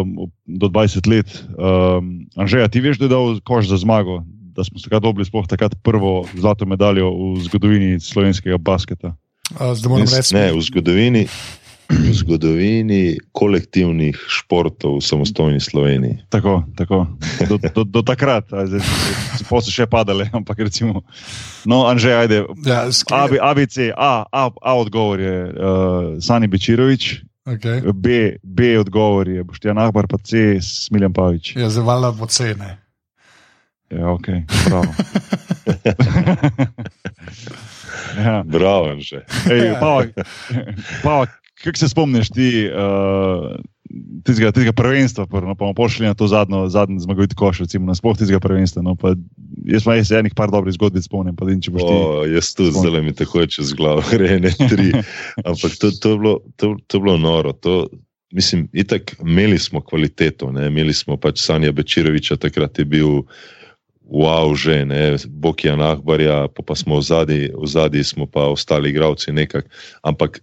um, do 20 let. Um, Anžeja, ti veš, da je dal koš za zmago, da smo se dobili sploh takrat prvo zlato medaljo v zgodovini slovenskega basketa? Zdaj moram reči, ne, v zgodovini. V zgodovini kolektivnih športov v samostojni Sloveniji. Tako, tako. Do, do, do takrat, a zdaj so se še padale, ampak recimo. No, Anže, ajde. Ja, A, B, ABC, A, A, A odgovor je uh, Sani Bečirovič, okay. B, B odgovor je Boštjan Ahbar, pa C, Smiljan Pavič. ja, zavala pocene. Ja, ok, prav. (laughs) ja. Bravo, že. Ej, Pavak, Pavak, kako se spomniš ti uh, tistega, tistega prvenstva, prvo, no, pa bomo pošli na to zadnjo, zadnji zmagovit koš, recimo nasploh tistega prvenstva. No, pa, jaz pa jaz enih par dobrih zgodbic spomnim, pa boš ti. O, jaz tudi zelo mi tako čez glavo, (laughs) gre ne tri. (laughs) Ampak to, to, je bilo, to, to je bilo noro. To, mislim, itak imeli smo kvaliteto, ne? imeli smo pač Sanja Bečiroviča, takrat je bil wow, že ne, Bokija Nahbarja, pa, pa smo v zadnji, v zadnji smo pa ostali igravci nekako. Ampak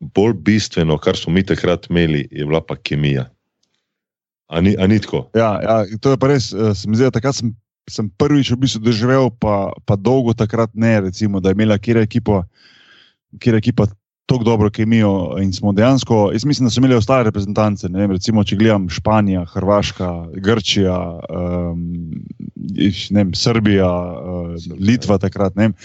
bolj bistveno, kar smo mi takrat imeli, je bila pa kemija. A ni, a ni tako? Ja, ja, to je pa res. eh, Se mi zdi, da takrat sem, sem prvič v bistvu doživel, pa, pa dolgo takrat ne, recimo, da je imela kjer ekipa, kjer ekipa tako dobro kemijo in smo dejansko, jaz mislim, da so imeli ostale reprezentance, vem, recimo, če gledam Španija, Hrvaška, Grčija, um, ne vem, Srbija, uh, Litva takrat, vem,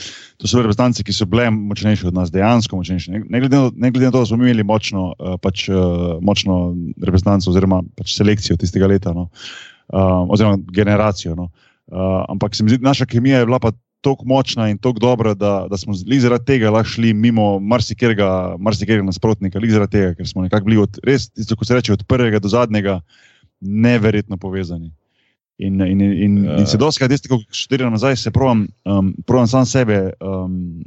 to so reprezentance, ki so bile močnejše od nas, dejansko močnejše. Ne, ne, glede, na, ne glede na to, da smo imeli močno, uh, pač, uh, močno reprezentanco oziroma pač selekcijo tistega leta, no, uh, oziroma generacijo. No. Uh, ampak se mi zdi, naša kemija je bila pa tako močna in tako dobra, da, da smo zaradi tega lahko šli mimo marsikega, marsikega nasprotnika, zaradi tega, ker smo nekako bili od, res, tisto, ko se reče, od prvega do zadnjega, neverjetno povezani. In, in, in, in, Ja. in se doskrat, jaz, ko študiram nazaj, se provam, um, provam sam sebe, um,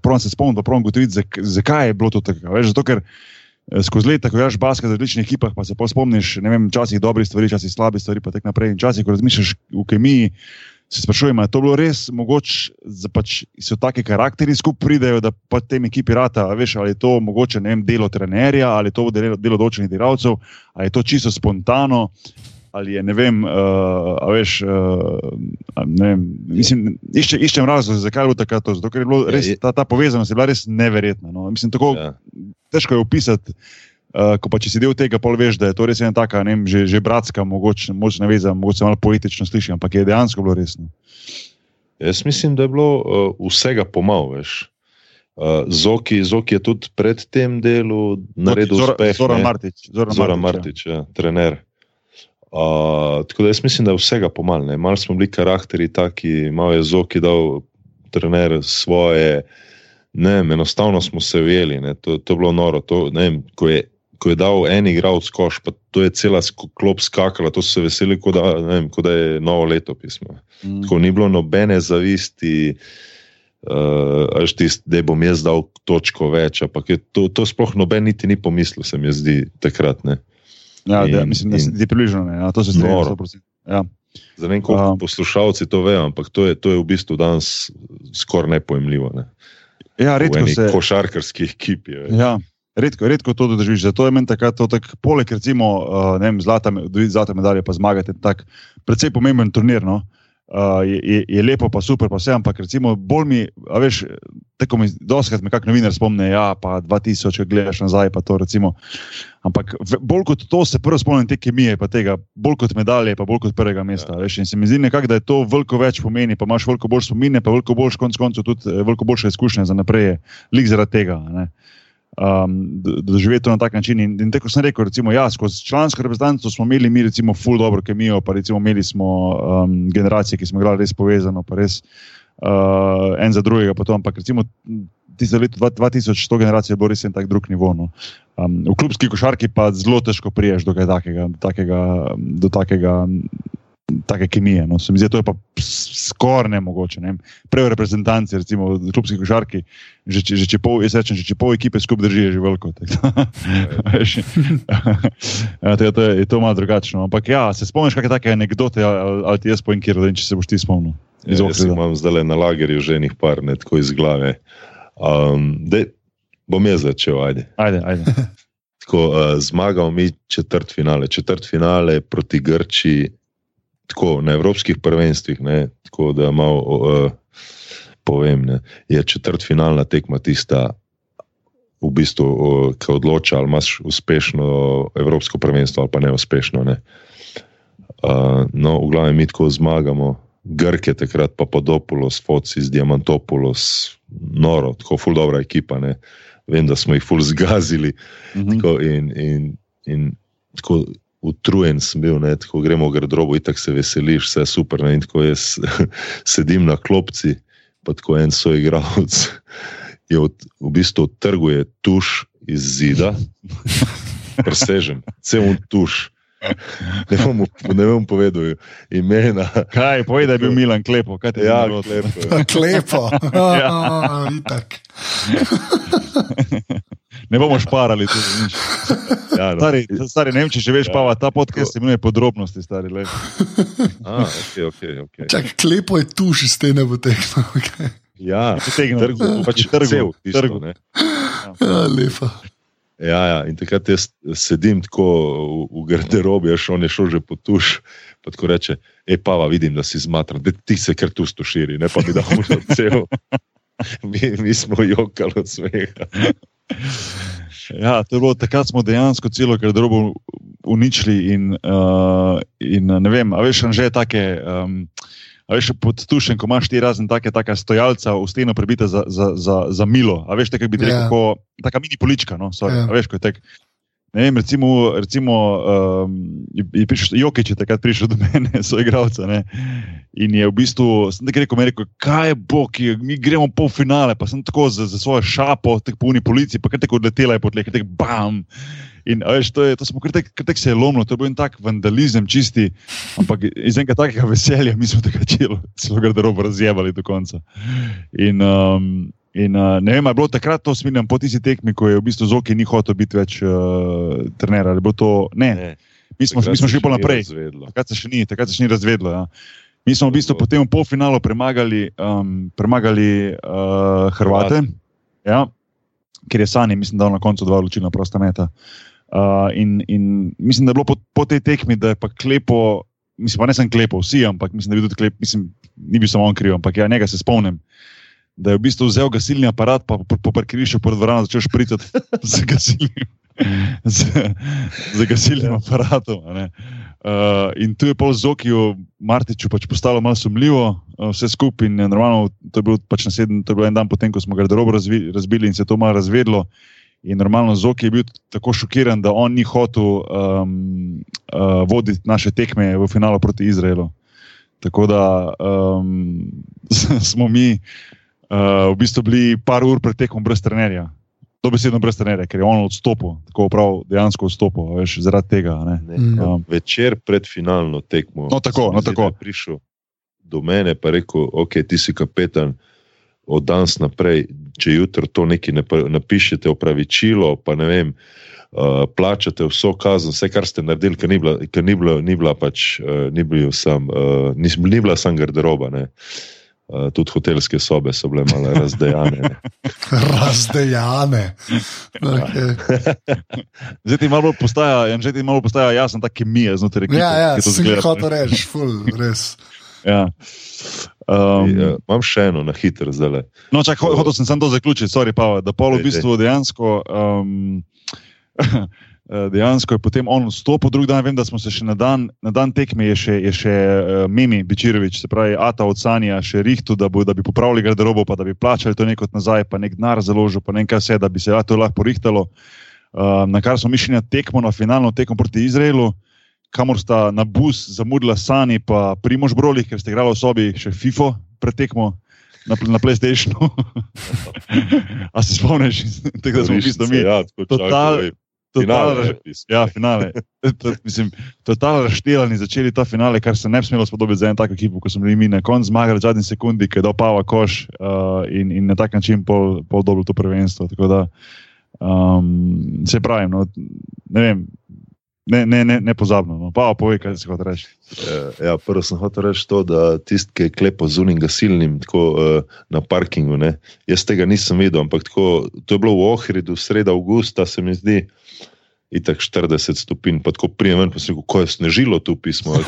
provam se spomniti, pa provam gotoviti, zak, zakaj je bilo to tako. Veš, zato, ker eh, skozi leta, ko igraš basket v različnih ekipah, pa se pa spomniš, ne vem, včasih dobrih stvari, včasih slabih stvari, pa tako naprej. In včasih, ko razmišljaš v kemiji, se sprašujem, ali je to bilo res mogoče, da pač so taki karakteri skupaj pridejo, da pa tem ekipi rata, a veš, ali je to mogoče vem, delo trenerja, ali je to delo, delo določenih delavcev, ali je to čisto spontano. Ali je, ne vem, uh, a veš, uh, ne vem, mislim, išče, iščem razlog, zakaj je bilo takrat to. Zato, ker je bilo Ja, res, ta, ta povezanost je bila res neverjetna. No. Mislim, tako, Ja. težko je opisati. Uh, ko pa če si del tega, pol veš, da je to res ena taka, ne vem, že, že bratska, mogoče močna veza, mogoče malo poetično sliši, ampak je dejansko bilo resno. Jaz mislim, da je bilo uh, vsega pomal, veš. Uh, Zoki, Zoki je tudi pred tem delu naredil Zora- uspeh. Zoran ne. Martič, Zoran Zoran Martič, Martič, ja, trener. Uh, tako da jaz mislim, da je vsega pomal. ne. Malo smo bili karakteri taki, malo je Zoki dal trener svoje. Ne, enostavno smo se ujeli, ne, to, to je bilo noro. To, ne, ko, je, ko je dal en igralec koš, pa to je cela klop skakala, to so se veseli, kot da, vem, kot da je novo leto pismo. Mm. Tako ni bilo nobene zavisti, uh, tist, da bom jaz dal točko več. ampak je To, to sploh noben niti ni pomislil, se mi zdi takrat. Ne. Ja, da, in- mislim, da se ti približno ne. Ja, to se strinjam. Noro. 100%. Ja. Zdaj ne koliko Um. poslušalci to vejo, ampak to je, to je v bistvu danes skoraj nepojemljivo. Ne. ja, redko se. košarkarski ekipi. je. Ja, redko, redko to držiš. Zato je meni takrat to tak, poleg recimo, uh, vem, zlata, zlate medalje, pa zmagati, tak precej pomemben turnir. No? Uh, je, je, je lepo, pa super, pa vse, ampak recimo bolj mi, a veš, tako mi doskrat me kak novinar spomne, ja, pa 2000, če gledaš nazaj, pa to recimo. Ampak ve- bolj kot to se prvo spomnim te kemije, pa tega, bolj kot medalje, pa bolj kot prvega mesta. Ja. Veš, in se mi zdi nekako, da je to veliko več pomeni, pa imaš veliko bolj spomine, pa veliko boljš konc koncev tudi eh, veliko boljše izkušnje za naprej, lik zaradi tega. Ne? Um, doživeti to na tak način. In, in tako sem rekel, recimo, ja, skozi člansko reprezentanco smo imeli mi, recimo, full dobro kemijo, pa recimo imeli smo um, generacije, ki smo igrali res povezano, pa res uh, en za drugega. Potom, ampak recimo tisto leto dva- 2000, to generacijo je bilo res en tak drug nivo. No. Um, v klubski košarki pa zelo težko priješ do kaj takega, do takega, do takega take kemije. No. Se mi zdi, to je pa skoraj nemogoče. Ne. vem. Prej v reprezentanci, recimo v klubski košarki, že, če- že če pol, jaz rečem, že če pol ekipe skupaj drži, je že veliko. tako (laughs) (laughs) to je, to malo drugačno. Ampak ja, se spomniš kakšne take anekdote, ali, ali ti jaz poenkiral, če se boš ti spomnil? Ja, jaz imam zdaj na lagerju že enih par, ne tako iz glave. Um, dej, bom jaz začel, ajde. Ajde, ajde. (laughs) Tako, uh, zmagal mi četrt finale, četrt finale proti Grči, tako na evropskih prvenstvih. Ne, tako da malo uh, povem, ne, je četrt finalna tekma tista v bistvu, ki odloča, ali imaš uspešno evropsko prvenstvo ali pa neuspešno. Ne. Uh, no, v glavnem, mi tako zmagamo, Grke, takrat pa Podopolos, Focis, Diamantopolos, noro, tako ful dobra ekipa. Ne. Vem, da smo jih ful zgazili. Mm -hmm. tako, in, in, in tako utrujen sem bil, ne, tako gremo v garderobo in tako se veseliš, vse super. Ne, in tako jaz (laughs) sedim na klopci, pa tako en soigralec je v, v bistvu trguje tuš iz zida, (laughs) presežen, cel tuš. Ne bom, ne bom povedal imena. Kaj, povej, da je bil Milan Klepo. Ja, klepo. (laughs) klepo. ja. Ne bomo šparali tu nič. Ja, no. stari, stari, ne vem, če že veš, ja. pa ta podcast se imenuje podrobnosti. Stari, A, okay, okay, okay. Čak, klepo je tu, že stene v teh. Okay. Ja, trgu, pač trgu, trgu, ja. ja, lepo. Ja, ja, in takrat jaz sedim tako v, v garderobi, še on je šel že po tuš. Pa tako reče, e pa, vidim, da si zmatran, da ti se kar tu stoširi, ne pa mi da hočeš cel. (laughs) Mi, mi smo jokali od smeha. (laughs) Ja, bilo takrat, smo dejansko celo garderobo uničili in, uh, in ne vem, a veš, že je take. Um, A veš, pod tušem, ko imaš ti razen take, take stojalca v steno prebite za, za, za, za milo. A veš, tako bi rekel, yeah. Ja. taka mini polička. No? Yeah. Ja. A veš, ko je tek. Ne vem, recimo, recimo um, je prišel Jokič, takrat prišel do mene, (laughs) so igralce. In je v bistvu, sem tako rekel, rekel, kaj je bo, ki mi gremo po finale, pa sem tako za, za svojo šapo, tako po uni policiji, pa kar tako odletela je pod leh, tako bam. In veš, to, je, to smo kar tek se je lomilo, to je bil en tak vandalizem, čisti, ampak iz enega takega veselja mi smo (laughs) tega čelo, celo garderobo razjevali do konca. In, um, in uh, ne vem, ali je bilo takrat to smiljam po tisti tekmi, ko je v bistvu Zoki ni hotel biti več uh, trener, ali bo to, ne, ne. mi smo, mi smo šli pa naprej, takrat se še ni, takrat se še ni razvedlo. Ja. Mi smo v bistvu potem v polfinalu premagali, um, premagali uh, Hrvate, ja, ker je Sani, mislim, da na koncu dva odločilna prosta meta. Uh, in, in mislim, da je bilo po, po tej tekmi, da je pa klepo, mislim, pa ne sem klepo, vsi, ampak mislim, da je bil tudi klep, mislim, ni bil samo on kriv, ampak ja, njega se spomnim. Da je v bistvu vzel gasilni aparat, pa po, parkirišču pred dvoranom začel špricati (laughs) z gasilnim, z, z gasilnim aparatom. Uh, in tu je pol Zokiju, Martiču, pač postalo malo sumljivo, uh, vse skupaj. In normalno, to je bil pač naslednji, to je bil en dan potem, ko smo ga dobro razvi, razbili in se je to malo razvedlo. In normalno Zoki je bil tako šokiran, da on ni hotel um, uh, voditi naše tekme v finalu proti Izraelu. Tako da um, (laughs) smo mi uh, v bistvu bili par ur pred tekmom brez trenerja. To besedno brez trenerja, ker je on odstopil, tako prav dejansko odstopil, veš, zaradi tega. Ne? Ne, mm. um, večer pred finalno tekmo. No, tako, no, tako. Prišel do mene in rekel, ok, ti si kapetan od danes naprej, če jutro to nekaj ne napišete, opravičilo, pa ne vem, uh, plačate vso kazen, vse, kar ste naredili, ker ni bila, ker ni bila, ni bila pač, uh, ni bil sam, uh, ni, ni bila sam garderoba. Ne. Uh, tudi hotelske sobe so bile malo razdejane. (laughs) razdejane. Okay. (laughs) zdaj ti malo postaja, že ti malo postaja jasno, ta kemija znotraj tega. Ja, ja, si jih hotel reči, ful, res. ja. Um, e, imam še eno na hitro zdaj. No, čak, ho, hotel sem samo to zaključiti, sorry, pa, da pol v bistvu dejansko. Um, (laughs) Dejansko je potem on vstopil, drugi dan, vem, da smo se še na dan, na dan tekme, je še, je še uh, Mimi Bičirovič, se pravi, Ata od Sanja, še Rihtu, da, bo, da bi popravili garderobo, pa da bi plačali to nekot nazaj, pa nek denar založil, pa nekaj vse, da bi se ja, to lahko porihtalo. Uh, na kar smo mišljeni na tekmo, na finalno tekmo proti Izraelu. Kamor sta na bus zamudila Sani in Primož Broli, ker ste igrali v sobi še FIFO pretekmo na, na PlayStationu. (laughs) A se spomniš, (laughs) tega smo bili mi? Ja, total. Totalno, ja, finale. Totalno razšteljeni začeli ta finale, kar se ne bi smelo spodobiti za eno tako ekipo, kot smo bili mi na koncu zmagali v zadnji sekundi, ki je dal Pava koš uh, in, in na tak način pol, pol dobro to prvenstvo. Tako da um, se pravim, no, ne vem, ne, ne, ne, ne pozabno. No. Pa, povej, kaj si hotel reči. Ja, prvo sem hotel reči to, da tisti, ki je klepo z unim gasilnim tako, uh, na parkingu, ne, jaz tega nisem videl, ampak tako, to je bilo v Ohridu, sreda avgusta, se mi zdi. Itak 40 stopinj, pa tako prijem ven, pa si rekel, ko je snežilo tu pismo. (laughs)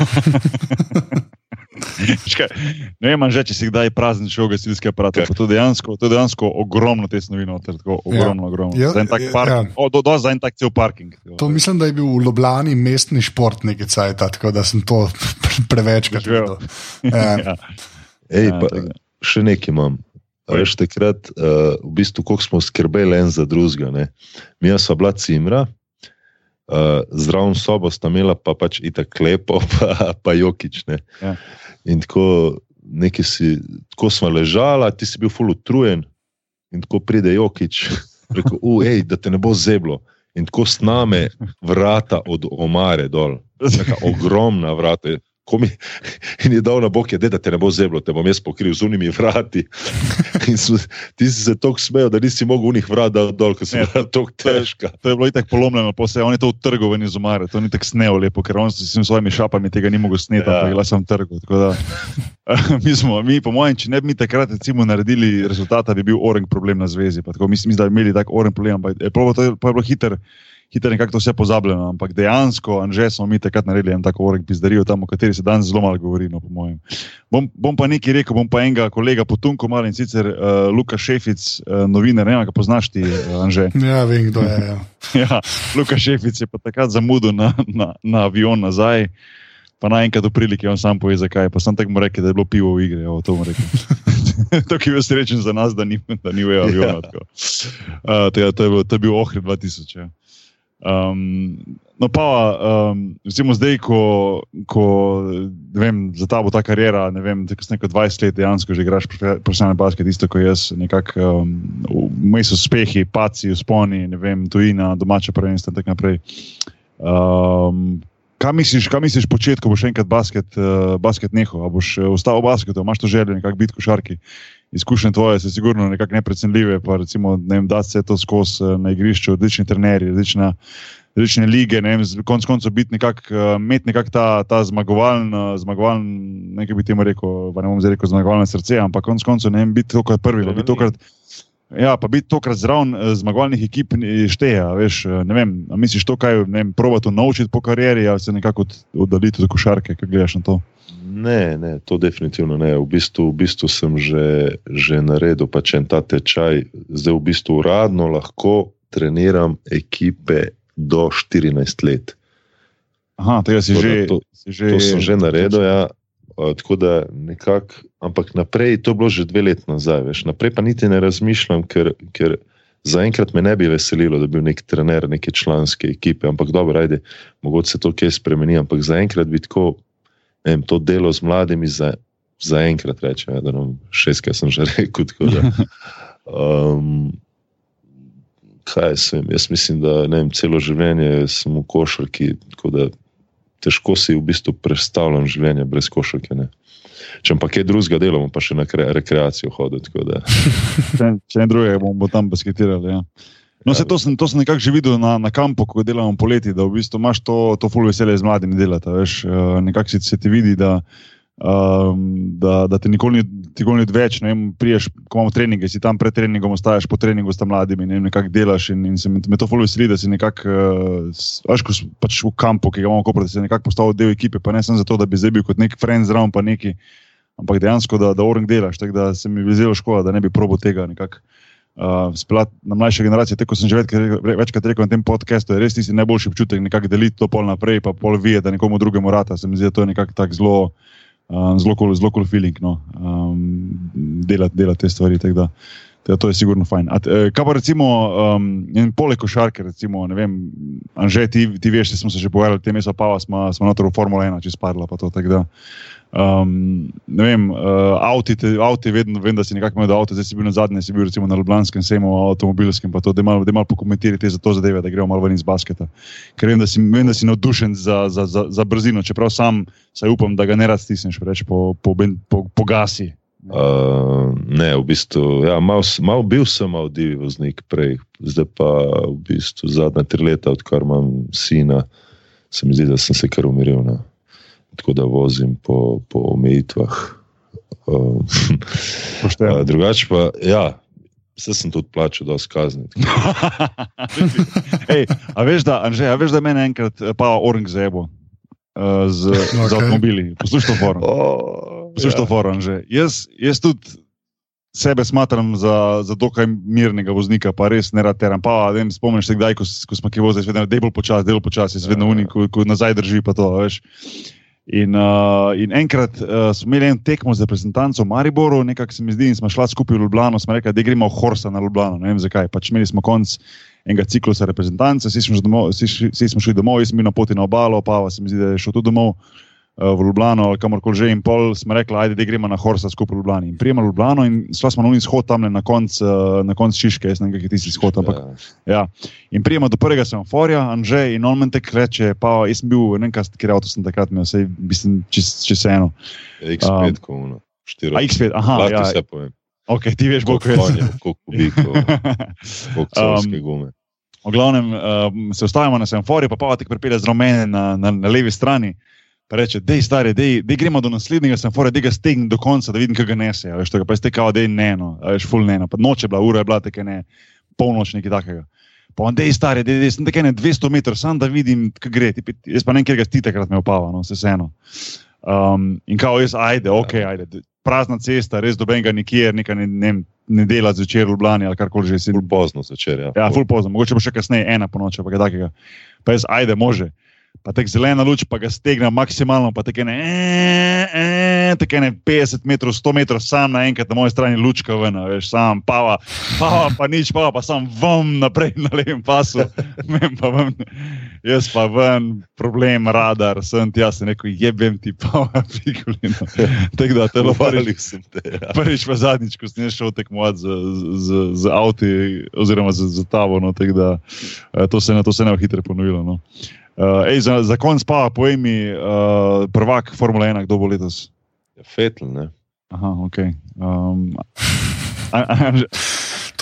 Škaj, ne vem, že če si kdaj prazen šel gasilski aparat. Ja. To je dejansko, to je dejansko ogromno te snovi, noter, tako ogromno, ogromno. Ja, Za en tak ja, parking, ja. o, do, do za en tak cel parking. To mislim, da je bil v Ljubljani mestni šport nekaj cajt, tako da sem to (laughs) prevečkrat videl. (laughs) Ja. Ja. Ej, Ja, pa, tako še nekaj imam. Veš, takrat, uh, v bistvu, koliko smo skrbeli en za drugega. ne. Mi smo bila cimra, uh, zdravo sobo sta imela pa pač itak lepo, (laughs) pa, pa jokič. Ne. Ja. In tako, neki si, tako smo ležala, ti si bil ful utrujen, in tako pride jokič, (laughs) rekel, ej, da te ne bo zeblo. In tako sname vrata od omare dol, taka ogromna vrata. Ko Mi, (laughs) in je dal na bok, je, "Ded, da te ne bo zeblo, te bom jaz pokril z unimi vrati. (laughs) In so, ti si se tako smejal, da nisi mogel unih vrat dati dol, ker so Ne, bila tako težka. To je bilo itak polomljeno, pa se on je to utrgoval iz umare, to ni tako sneo lepo, ker on s svojimi šapami tega ni mogel sneti, Ja. ja. ampak jaz sem trgal. mi smo, mi, po mojem, če ne bi mi takrat recimo naredili rezultata, bi bil oren problem na zvezi. Tako, mislim, da bi imeli tak oren problem, ampak je, to, je- pa je bilo hiter. Hiter nekako vse pozabljeno, ampak dejansko, Anže, smo mi takrat naredili en tako orek pizdarijo tam, o kateri se danes zelo malo govori, no, po mojem. Bom, bom pa nekaj rekel, bom pa enega kolega potunko mal in sicer uh, Luka Šefic, uh, novinar, ne vem, ga poznaš ti, uh, Anže. (laughs) ja, vem, kdo je. Ja. (laughs) Ja, Luka Šefic je pa takrat zamudil na, na, na avion nazaj, pa naenkrat v priliki on sam pove, zakaj. Pa sem tako rekel, da je bilo pivo v igri. Evo, to (laughs) je bil srečen za nas, da ni, da ni v avionu. Ja. tako. Uh, je, to, je bil, to je bil Ohrid 2000. Ja. Um, no, pa um, recimo zdaj, ko, ko vem, za ta bo ta karijera, ne vem, tako rekel, 20 let dejansko že igraš profe- profesionalni basket, isto kot jaz, nekako um, vmes uspehi, paci, usponi, ne vem, tujina, domače prvenstvo in tako naprej. Um, Kaj misliš, kaj misliš početi, ko boš enkrat basket, uh, basket nehal? A boš uh, ostal v basketu, imaš to željo, nekako biti košarki? Izkušnje tvoje so sigurno nekako neprecenljive, pa recimo, ne vem, da se to skozi uh, na igrišču, odlični trenerji, različna, različne lige, ne vem, konec koncev biti nekako, imeti nekako ta, ta zmagovalen, zmagovalen, nekaj bi temu rekel, pa ne bom zdaj rekel zmagovalno srce, ampak konec koncev ne vem, biti tokrat prvi, biti tokrat. Ja, pa biti tokrat zraven eh, zmagovalnih ekip šteje. Veš, eh, ne vem, misliš to, kaj ne vem, probati naučiti po karieri, ali se nekako od- oddaliti od košarke, kaj gledaš na to. Ne, ne, to definitivno ne. V bistvu, v bistvu sem že, že naredil pač en ta tečaj. Zdaj v bistvu uradno lahko treniram ekipe do 14 let. Aha, tega si že. to- si že To sem že naredil, ja. Tako da nekako, ampak naprej, to je bilo že dve leti nazaj, veš. naprej pa niti ne razmišljam, ker, ker zaenkrat me ne bi veselilo, da bi bil nek trener neke članske ekipe, ampak dobro, ajde, mogoče se to kje spremeni, ampak zaenkrat bi tako, ne vem, to delo z mladimi za, zaenkrat rečem, ja, da nam šestkrat sem že (laughs) rekel. tako Da, um, kaj sem, jaz mislim, da vem, celo življenje sem v košarki, tako da težko si v bistvu predstavljam življenje brez košarke. Ne. Če pa kaj drugega delamo, pa še na kre, rekreacijo hoditi. če, če ne drugega, bomo bom tam basketirali. Ja. No, se to sem, to sem nekako že videl na, na kampu, ko delamo poleti, da v bistvu imaš to, to full veselje z mladimi delati. uh, nekako se ti vidi, da, um, da, da te nikoli ni, nikoli ni ne vem, Priješ, ko imamo treninge, si tam pred treningom, ostaješ po treningu s tam mladimi, ne vem, nekako delaš in, in se me, me to full veseli, da si nekako, uh, veš, ko si pač v kampu, ki ga imamo, kopr, da si nekako postal del ekipe, pa ne samo zato, da bi zdaj bil kot nek friend zraven, pa neki. Ampak dejansko, da, da orang delaš, tako da se mi je zelo škoda, da ne bi probo tega nekako uh, speljati na mlajše generacije. Tako sem že večkrat, večkrat rekel na tem podkastu, res tisti najboljši občutek, nekako deliti to pol naprej, pa pol vije, da nekomu drugemu rata. Se mi zdi, da to je nekako tak zelo, um, zelo cool, zelo cool feeling, no, um, delati dela te stvari. Da, da to je sigurno fajn. A, eh, kaj pa recimo, um, in poleg košarke, recimo, ne vem, Anže, ti, ti veš, da smo se že pogovarjali, te meso pa smo, smo notor v Formula 1, če spadla pa to. tako da, Um, ne vem, uh, avti, te, avti, vedno vem, da si nekako imel do avta, zdaj si bil na zadnje, si bil recimo na Ljubljanskem sejmu avtomobilskem, pa to, da malo, da malo pokomentirate za to zadeve, da gremo malo ven iz basketa. Ker vem, da si, vem, da si navdušen za, za, za, za brzino, čeprav sam, saj upam, da ga ne rad stisneš preveč po, po, po, po gasi. Uh, ne, v bistvu, ja, mal, s- mal bil sem mal divi voznik prej, zdaj pa v bistvu zadnja tri leta, odkar imam sina, se mi zdi, da sem se kar umiril. Ne. Tako da vozim po, po omejitvah. Uh, Pošteno. drugače pa, ja, Vse sem tudi plačal, da skazni. (laughs) Ej, a veš, da, Anže, a veš, da meni enkrat eh, pa orang zebo uh, z, (laughs) okay. z avtomobili. Poslušaj to forum. Oh, Poslušaj to forum, Anže. Jaz, jaz tudi sebe smatram za, za dokaj mirnega voznika, pa res ne rad teram. Pa, vem, spomniš se kdaj, ko, ko smo ki vozili, vedno je bolj počasi, del počasi, jaz vedno Ja. unik, ko, ko nazaj drži pa to, a veš. In, uh, in enkrat uh, smo imeli en tekmo z reprezentanco v Mariboru, nekako se mi zdi, in smo šli skupaj v Ljubljano, smo rekli, da gremo v Horsa na Ljubljano, ne vem zakaj. Pač imeli smo konc enega ciklusa reprezentance, vsi smo, domov, vsi, vsi smo šli domov, jaz sem bil na poti na obalo, pa se mi zdi, da je šel tudi domov uh, v Ljubljano ali kamorkoli že. In pol smo rekli, ajde, da gremo na Horsa skupaj v Ljubljani. In prijemo Ljubljano in šla smo na unis shod tam na konc, uh, konc Šiške, jaz ne vem, kak je tisti shod, ampak Ja. Ja. In prijemo do prvega semaforja, Anže, in on meni tek reče, pa jaz sem bil, ne vem, kaj avto sem takrat imel, sej mislim, čez, čez eno. X5, ko uno. Štiri. A X5, aha, Lahko ja, vse povem. ok, ti veš Koliko jaz. konjev, koliko kubikov, (laughs) koliko celovske gume. V glavnem um, se ustavimo na semaforju, pa pa tek pripelje z rumene na, na, na levi strani. Pa reče, dej stari, dej, dej gremo do naslednjega semaforja, dej ga stegni do konca, da vidim, kaj ga nese. a Veš, tega, pa je stekal, dej ne, no, veš, full ne, no. Pa noč je bila, ura je bila, tako ne, polnoč nekaj takega. Pa on, dej stari, dej, dej sem tako ne 200 metrov, sam da vidim, kaj gre. Ti, pa- jaz pa ne vem, kjer ga ti takrat me opava, no, vse vseeno. Um, in kao jaz, ajde, ok, ajde. Prazna cesta, res dobenega nikjer, nekaj ne, ne, ne dela zvečer v Ljubljani ali karkoli že. Ful pozno zvečer. Ja, Ja, ful pozno, mogoče bo še kasneje, ena po noči, pa kaj takega. Pa jaz, ajde, može. Pa tek zelena luč, pa ga stegna maksimalno, pa tako ne, e, tako ne 50 metrov, 100 metrov, sam naenkrat na moji strani lučka ven, veš, sam pava, pava, pa nič, pava, pa sam vam naprej na levem pasu, (laughs) Mem pa ven, jaz pa ven, problem, radar, sem ti jaz, sem rekel, jebem ti pava, (laughs) pikulino. Tako da, telo Hvalil sem te. Ja. prvič pa zadnjič, ko sem šel tekmovati z, z, z avti, oziroma z, z tavo, no, tako da eh, to se, ne- to se ne bo hitro ponovilo. No. Uh, ej, za, za konc pa, povej mi, uh, prvak Formule 1, kdo bo letos? Fetl, ne? Aha, ok. Um, a, a, a,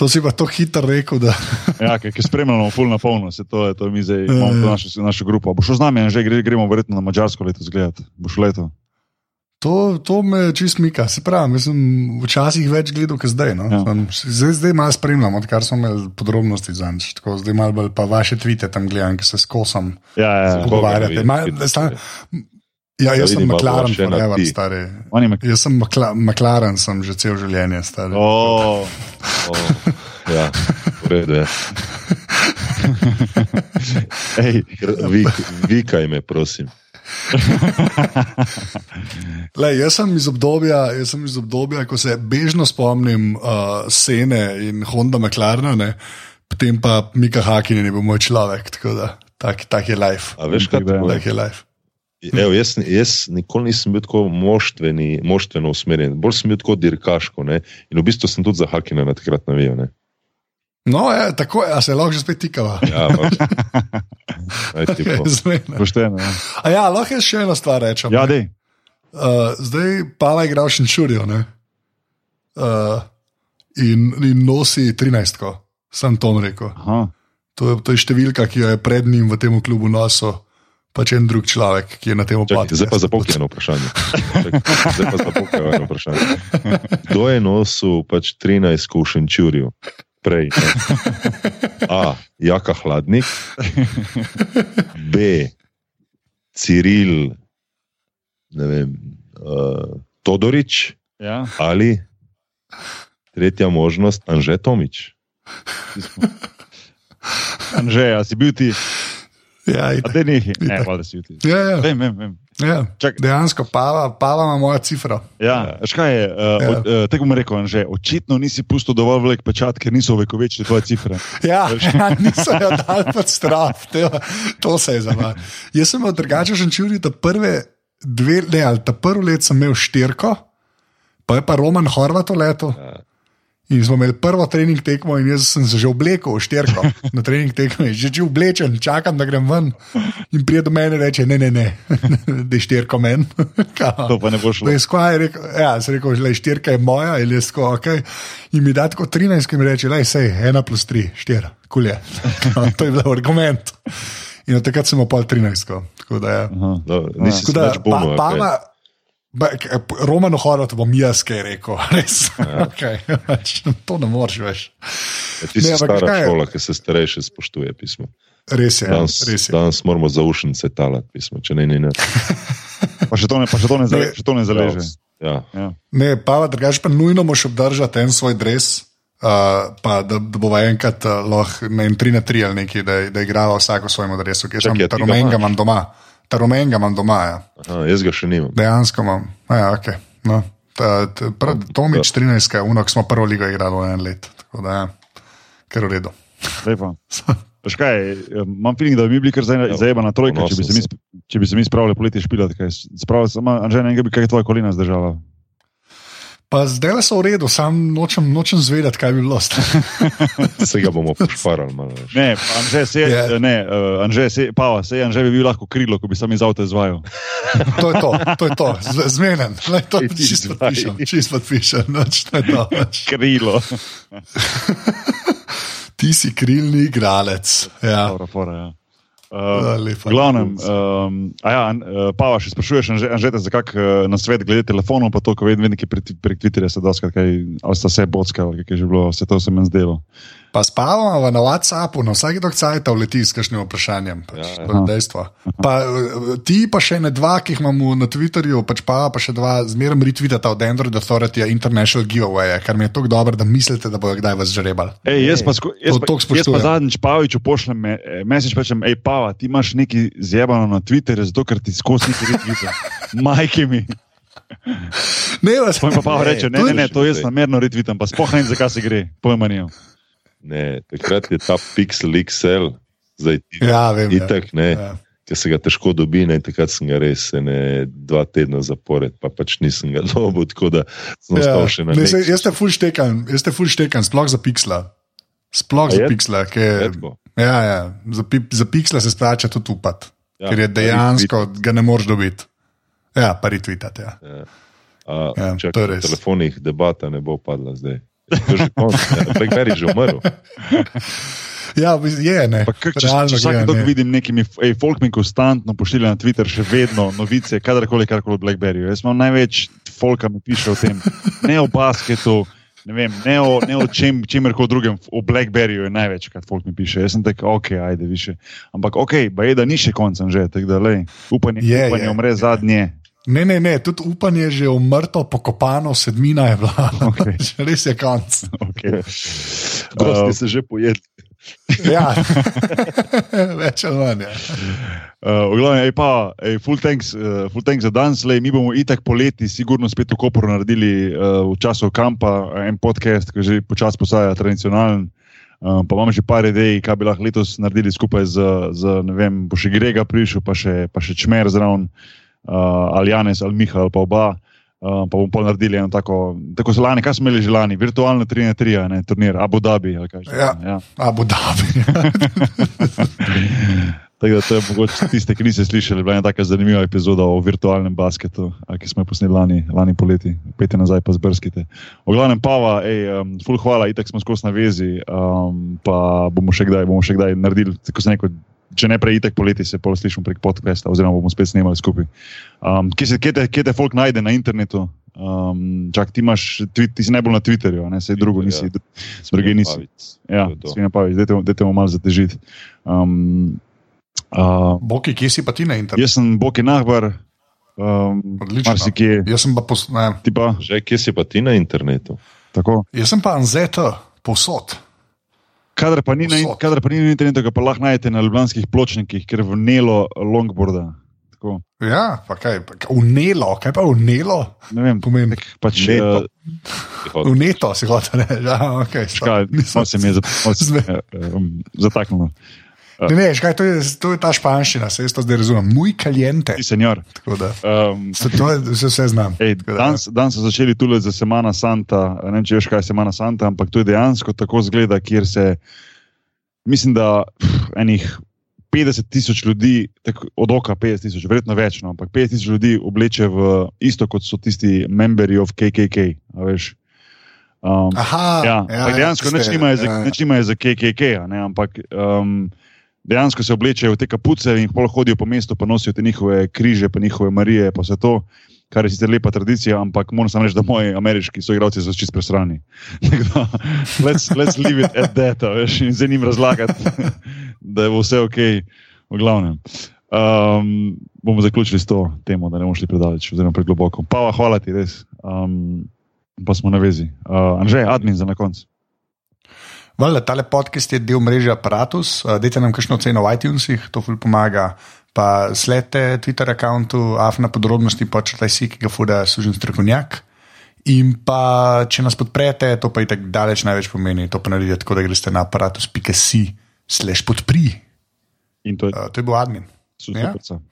To si pa to hitro rekel, da ja, ki spremljamo, full na polno, se to je, to mi zdaj, Ja, imamo ja. našo, našo grupo. Bo šel z nami, že gre, gremo verjetno na Mačarsko letos gledati. Bo šel leto. To, to me čist mika. Se pravi, jaz sem včasih več gledal, kot zdaj. No? Ja. Ja. Zdaj, zdaj malo spremljam, odkar smo imeli podrobnosti za nič. Tako, zdaj malo bolj pa vaše tvite tam gledam, ki se skosam. Ja, ja, ja. Pogovarjate. ne vidim, Ma- ki- sta- Ja, jaz sem McLaren, forever, stari. Jaz sem Makla- McLaren, sem že cel življenje star. Oh, Oh, ja, v redu je. (laughs) ej, Vik, vikaj me, prosim. (laughs) Le, jaz, sem iz obdobja, jaz sem iz obdobja, ko se bežno spomnim uh, Sene in Honda McLarena, ne, potem pa Mika Hakin je bil moj človek. Tako da tak, tak je life. A veš, kaj je? Tak je life. Evo, jaz, jaz nikoli nisem bil tako moštveni, moštveno usmerjen, bolj sem bil tako dirkaško. Ne? In v bistvu sem tudi za Hakina na takrat navijal. ne. No, je, tako je, a se lahko že spet tikava. Ja, (laughs) (laughs) pošteno. Ja, A ja, lahko jaz še eno stvar rečem. ja dej. Uh, zdaj pa je igral Šenčurijo uh, in, in nosi 13, sem Tom rekel. Aha. To je, to je številka, ki jo je pred njim v tem klubu nosil, pač en drug človek, ki je na tem Čakaj, zdaj pa zapokaj eno vprašanje. Zdaj pa zapokaj eno vprašanje. Kdo je nosil pač 13 v Šenčurju? Prej. Ne? A. Jaka Hladnik, B. Ciril, ne vem, uh, Todorič Ja. ali tretja možnost, Anže Tomič. Anže, a si bil ti, Ja, a itak. te nehi? Ne, hvala, da si bil ti. ja, ja, Vem, vem, vem. Ja. Čak- Dejansko, pava, pava ima moja cifra. Ja, kaj je, uh, Ja. ja. uh, tako bom rekel, Anže, očitno nisi pustil dovolj velik pečat, ker niso vekovečne tvoje cifre. (laughs) Ja, niso jo dal pod straf, to, to se je zavajal. Jaz sem od drugače šenčuri, da prve dve, ne, ali ta prvo let sem imel štirko, pa je pa Roman Horvat leto. In smo imeli prvo trening tekmo, in jaz sem se že oblekel v štirko (laughs) na trening tekmo, in že že oblečen, čakam, da grem ven. In pride do mene in reče: Ne, ne, ne, da je štirko men. To pa ne bo šlo. Da je skvaj rekel, ja, sem rekel, da je štirka je moja, ali je sko, ok. In mi da tako 13, ki mi reče, je vse, ena plus tri, štiri, kulje. (laughs) to je bil argument. In od takrat sem pol 13. Tako da, ja. Aha. No, nisi se več bunil. pa, a Roman Horvat bom jaz kaj rekel, (laughs) res. Okay. pač, to ne moreš več. Ja, ti si Ne, stara kaj je? šola, ki se starejše spoštuje pismo. Res je, Danes, res je. danes moramo za ušnice talati pismo, če ne, ni ne. (laughs) Pa še to ne, pa še to ne, zale, Ne. še to ne zaleže. Ja. Ja. Ne, pa drugač pa nujno moš obdržati en svoj dres. Uh, pa da, da bova enkrat uh, lahko ne vem, 3 na 3 ali nekaj, da, da igrava vsako svojemu dresu. Jaz Čakaj, sem a ti ta ga rumenega imaš? imam doma. Ta rumenega imam doma, ja. Aha, jaz ga še nimam. dejansko imam. Ja, okay. no, ta, ta, prav, Tomič 13, unok smo prvo ligo igrali v en let. Tako da, ja, ker v redu. Lepo. (laughs) Veš kaj, eh, imam feeling, da bi mi bili kar Ja, zajebana trojka, če bi, se mi, če bi se mi spravili poleti špilati. kaj. Spravil sem, Anže, ne vem, kaj je tvoja kolina zdržala. Pa zdaj le so v redu, sam nočem, nočem zvedeti, kaj bi bilo. (laughs) Se ga bomo pošparali malo več. Ne, pa Anže, se, yeah. ne, uh, Anže, se, Pava, se Anže bi bil lahko krilo, ko bi sam iz avta izvajal. To je to, to je to, Z- zmenen. Lej, to čisto podpišem, čisto podpišem, noč, to je to. Krilo. (laughs) Ti si krilni igralec. Ja. Dobra, fora, ja. Uh, lepa. glavnem, um, ja, uh, Pava, še sprašuješ, Anže- Anžeta, za kak uh, nasvet glede telefonov, pa to, ko vedno nekaj prek, Twitterja se doskrat, kaj, ali sta se bocka, ali kaj je že bilo, vse to se mi zdelo. Pa spavamo na WhatsAppu, na vsak dok cajt uleti s kakšnim vprašanjem. Pač, Ja, ja. to je dejstvo. Pa, eh, ti pa še ne dva, ki jih imamo na Twitterju, pač pa, pa še dva, zmeraj retweetata od Android Authority International Giveaway, kar mi je tako dobro, da mislite, da bojo kdaj vas žrebali. Ej, jaz, pa, jaz, pa, jaz pa zadnjič Paviču pošljem me, eh, message, rečem, hej, Pava, ti imaš nekaj zjebano na Twitterju, zato ker ti skozi nekaj retweeta. (laughs) Majke mi. Ne, vas, pa Pava reče, ne, ne, ne, to jaz namerno retweetam, pa spoh ne vem, zakaj se gre, pojma nimam. Ne, takrat je ta Pixel XL, zdaj ti. Ja, vem. ja. Itak, ne, Ja. ker se ga težko dobi, ne, takrat sem ga res ne, dva tedna zapored, pa pač nisem ga (laughs) dobil, tako da sem Ja, ostal še na ne, saj, nek. jaz te full štekam, jaz te full štekam, sploh za piksla. Sploh A za je? piksla, ker, ja, ja, za, za piksla se splača tudi upati, Ja, ja, ker je dejansko ga ne moreš dobiti. Ja, pa retweetati. Ja. A, Ja, to je res. V telefonih debata ne bo padla zdaj. To je že konc, ne, Blackberry je že umrl. Ja, je, ne. Pa kak, če, Realno če vsak dan je. vidim nekimi, ej, folk mi konstantno pošilja na Twitter še vedno novice, kadarkoli, karkoli o Blackberryju. Jaz imam največ folka mi piše o tem, ne o basketu. Ne, vem, ne o, ne o čem, čemerkoli drugem, o Blackberryju je največ, kar folk mi piše. Jaz sem tak, ok, ajde, više. Ampak ok, pa je, da ni še koncem že, tako da lej, upanje, Je, upanje je. umre zadnje. Ne, ne, ne, tudi upanje je že umrto, pokopano, sedmina je bila. (laughs) Okej. Res je konc. Okay. Gosti se že pojedli. (laughs) Ja, (laughs) več ali manj. Ja. Uh, glavnem, ej, pa, ej, full, thanks, uh, full thanks za danes, lej, mi bomo itak poleti, sigurno spet v Koperu naredili uh, v času kampa en podcast, ki že počasi postaja tradicionalen. Uh, pa imamo že par idej, kaj bi lahko letos naredili skupaj z, z ne vem, bo še Grega prišel, pa še, pa še Čmer zraven, uh, ali Janes, ali Miha, ali pa oba. Uh, pa bomo pa naredili eno tako, tako so lani, kaj smo imeli že lani, virtualno 3 na 3, ne, turnir, Abu Dhabi. kaj že, Ja. ja. Abu Dhabi. (laughs) Tako da to je mogoče tiste, ki niste slišali, bila je tako zanimiva epizoda o virtualnem basketu, ki smo jo posneli lani, lani poleti, pete nazaj pa zbrskite. O glavnem, Pava, ej, um, full hvala, itak smo skozi na vezi, um, pa bomo še kdaj, bomo še kdaj naredili, tako se neko. Če ne prej, itek poleti se pol slišimo prek podcasta, oziroma bomo spet snemali skupaj. Um, kje, se, kje, te, kje te folk najde na internetu? Um, čak, ti, imaš, tweet, ti si najbolj na Twitterju, ne sej drugo nisi. Druge nisi. Ja, To je to. svinja pavi, dajte mu malo zatežiti. Um, uh, Boki, kje si pa ti na internetu? jaz sem Boki Nahbar, um, Odlično. marsikje, Jaz sem pa, pos, ne, ti pa Že kje si pa ti na internetu? tako. jaz sem pa NZT, povsod. Kadar pa ni na, Povsod. kadar pa ni na internetu, ga pa lahko najdete na ljubljanskih pločnikih, ker v Nelo longboarda. Tako, Ja, pa kaj, pa, kaj unelo, kaj pa unelo? ne vem, Pomeni. nek pač, Neto. uh, Uneto si hotel reči. Ja, okay, Škaj, malo se mi je se zataknilo. Ne, ne, škaj, to, je, to je ta španščina, se jaz to zdaj razumem. Muy caliente. Ti, senjor. Um, se, to je, vse, vse znam. Ej, da, danes, danes so začeli tudi za Semana Santa. Ne vem, če veš, kaj je Semana Santa, ampak to je dejansko tako zgleda, kjer se, mislim, da pff, enih 50 tisoč ljudi, tako, od oka 50 tisoč, verjetno več, no, ampak 50 tisoč ljudi obleče v isto, kot so tisti memberi of KKK. a veš. Um, Aha, Ja, ja, dejansko tiste, nič nimajo za, ja, ja. nimajo za KKK, ne, ampak um, dejansko se oblečejo v te kapuce in pol hodijo po mestu, pa nosijo te njihove križe, pa njihove Marije, pa vse to. kar je sicer lepa tradicija, ampak moram samo reči, da moji ameriški soigralci so čist (laughs) da, let's, let's leave it at that, veš, in zdaj njim razlagati, (laughs) da je vse ok, v glavnem. Um, bomo zaključili s to temo, da ne bomo šli predaleč, oziroma pregloboko. Pa, hvala ti, res. Um, pa smo na vezi. Uh, Anže, admin za na koncu. Vale, tale podcast je del mreže Apparatus. Uh, dajte nam kakšno ceno v iTunesih, to ful pomaga. Pa sledite Twitter računu, afna podrobnosti, počrtaj si, ki ga fuda služen strokovnjak. In pa, če nas podprete, to pa je tako daleč največ pomeni. To pa naredite tako, da greste na aparatus.si, slash podpri. In to je, Uh, to je bil admin. Ja? super.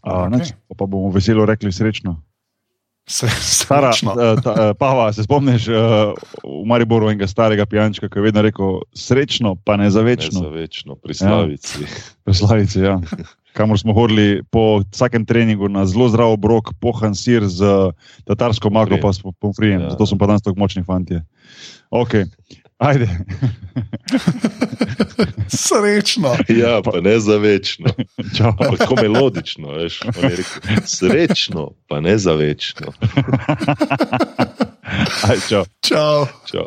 Uh, Okej. okay. pa, pa bomo veselo rekli srečno. Se, Stara, uh, ta, uh, Pava, se spomniš uh, v Mariboru enega starega pijančka, ki je vedno rekel: srečno, pa ne za Ne večno. za večno, pri Slavici. Preslavice, ja. Kamor smo hodili po vsakem treningu na zelo zdrav obrok, pohan sir z tatarsko maglo, Pomfrijem. pa s pomfrijem. Ja. Ja. Zato smo pa danes tako močni fanti. Ok, ajde. (laughs) Srečno. Ja, pa ne za večno. Tako melodično, veš. rekel, Srečno, pa ne za večno. (laughs) Aj, čau. Čau. Čau.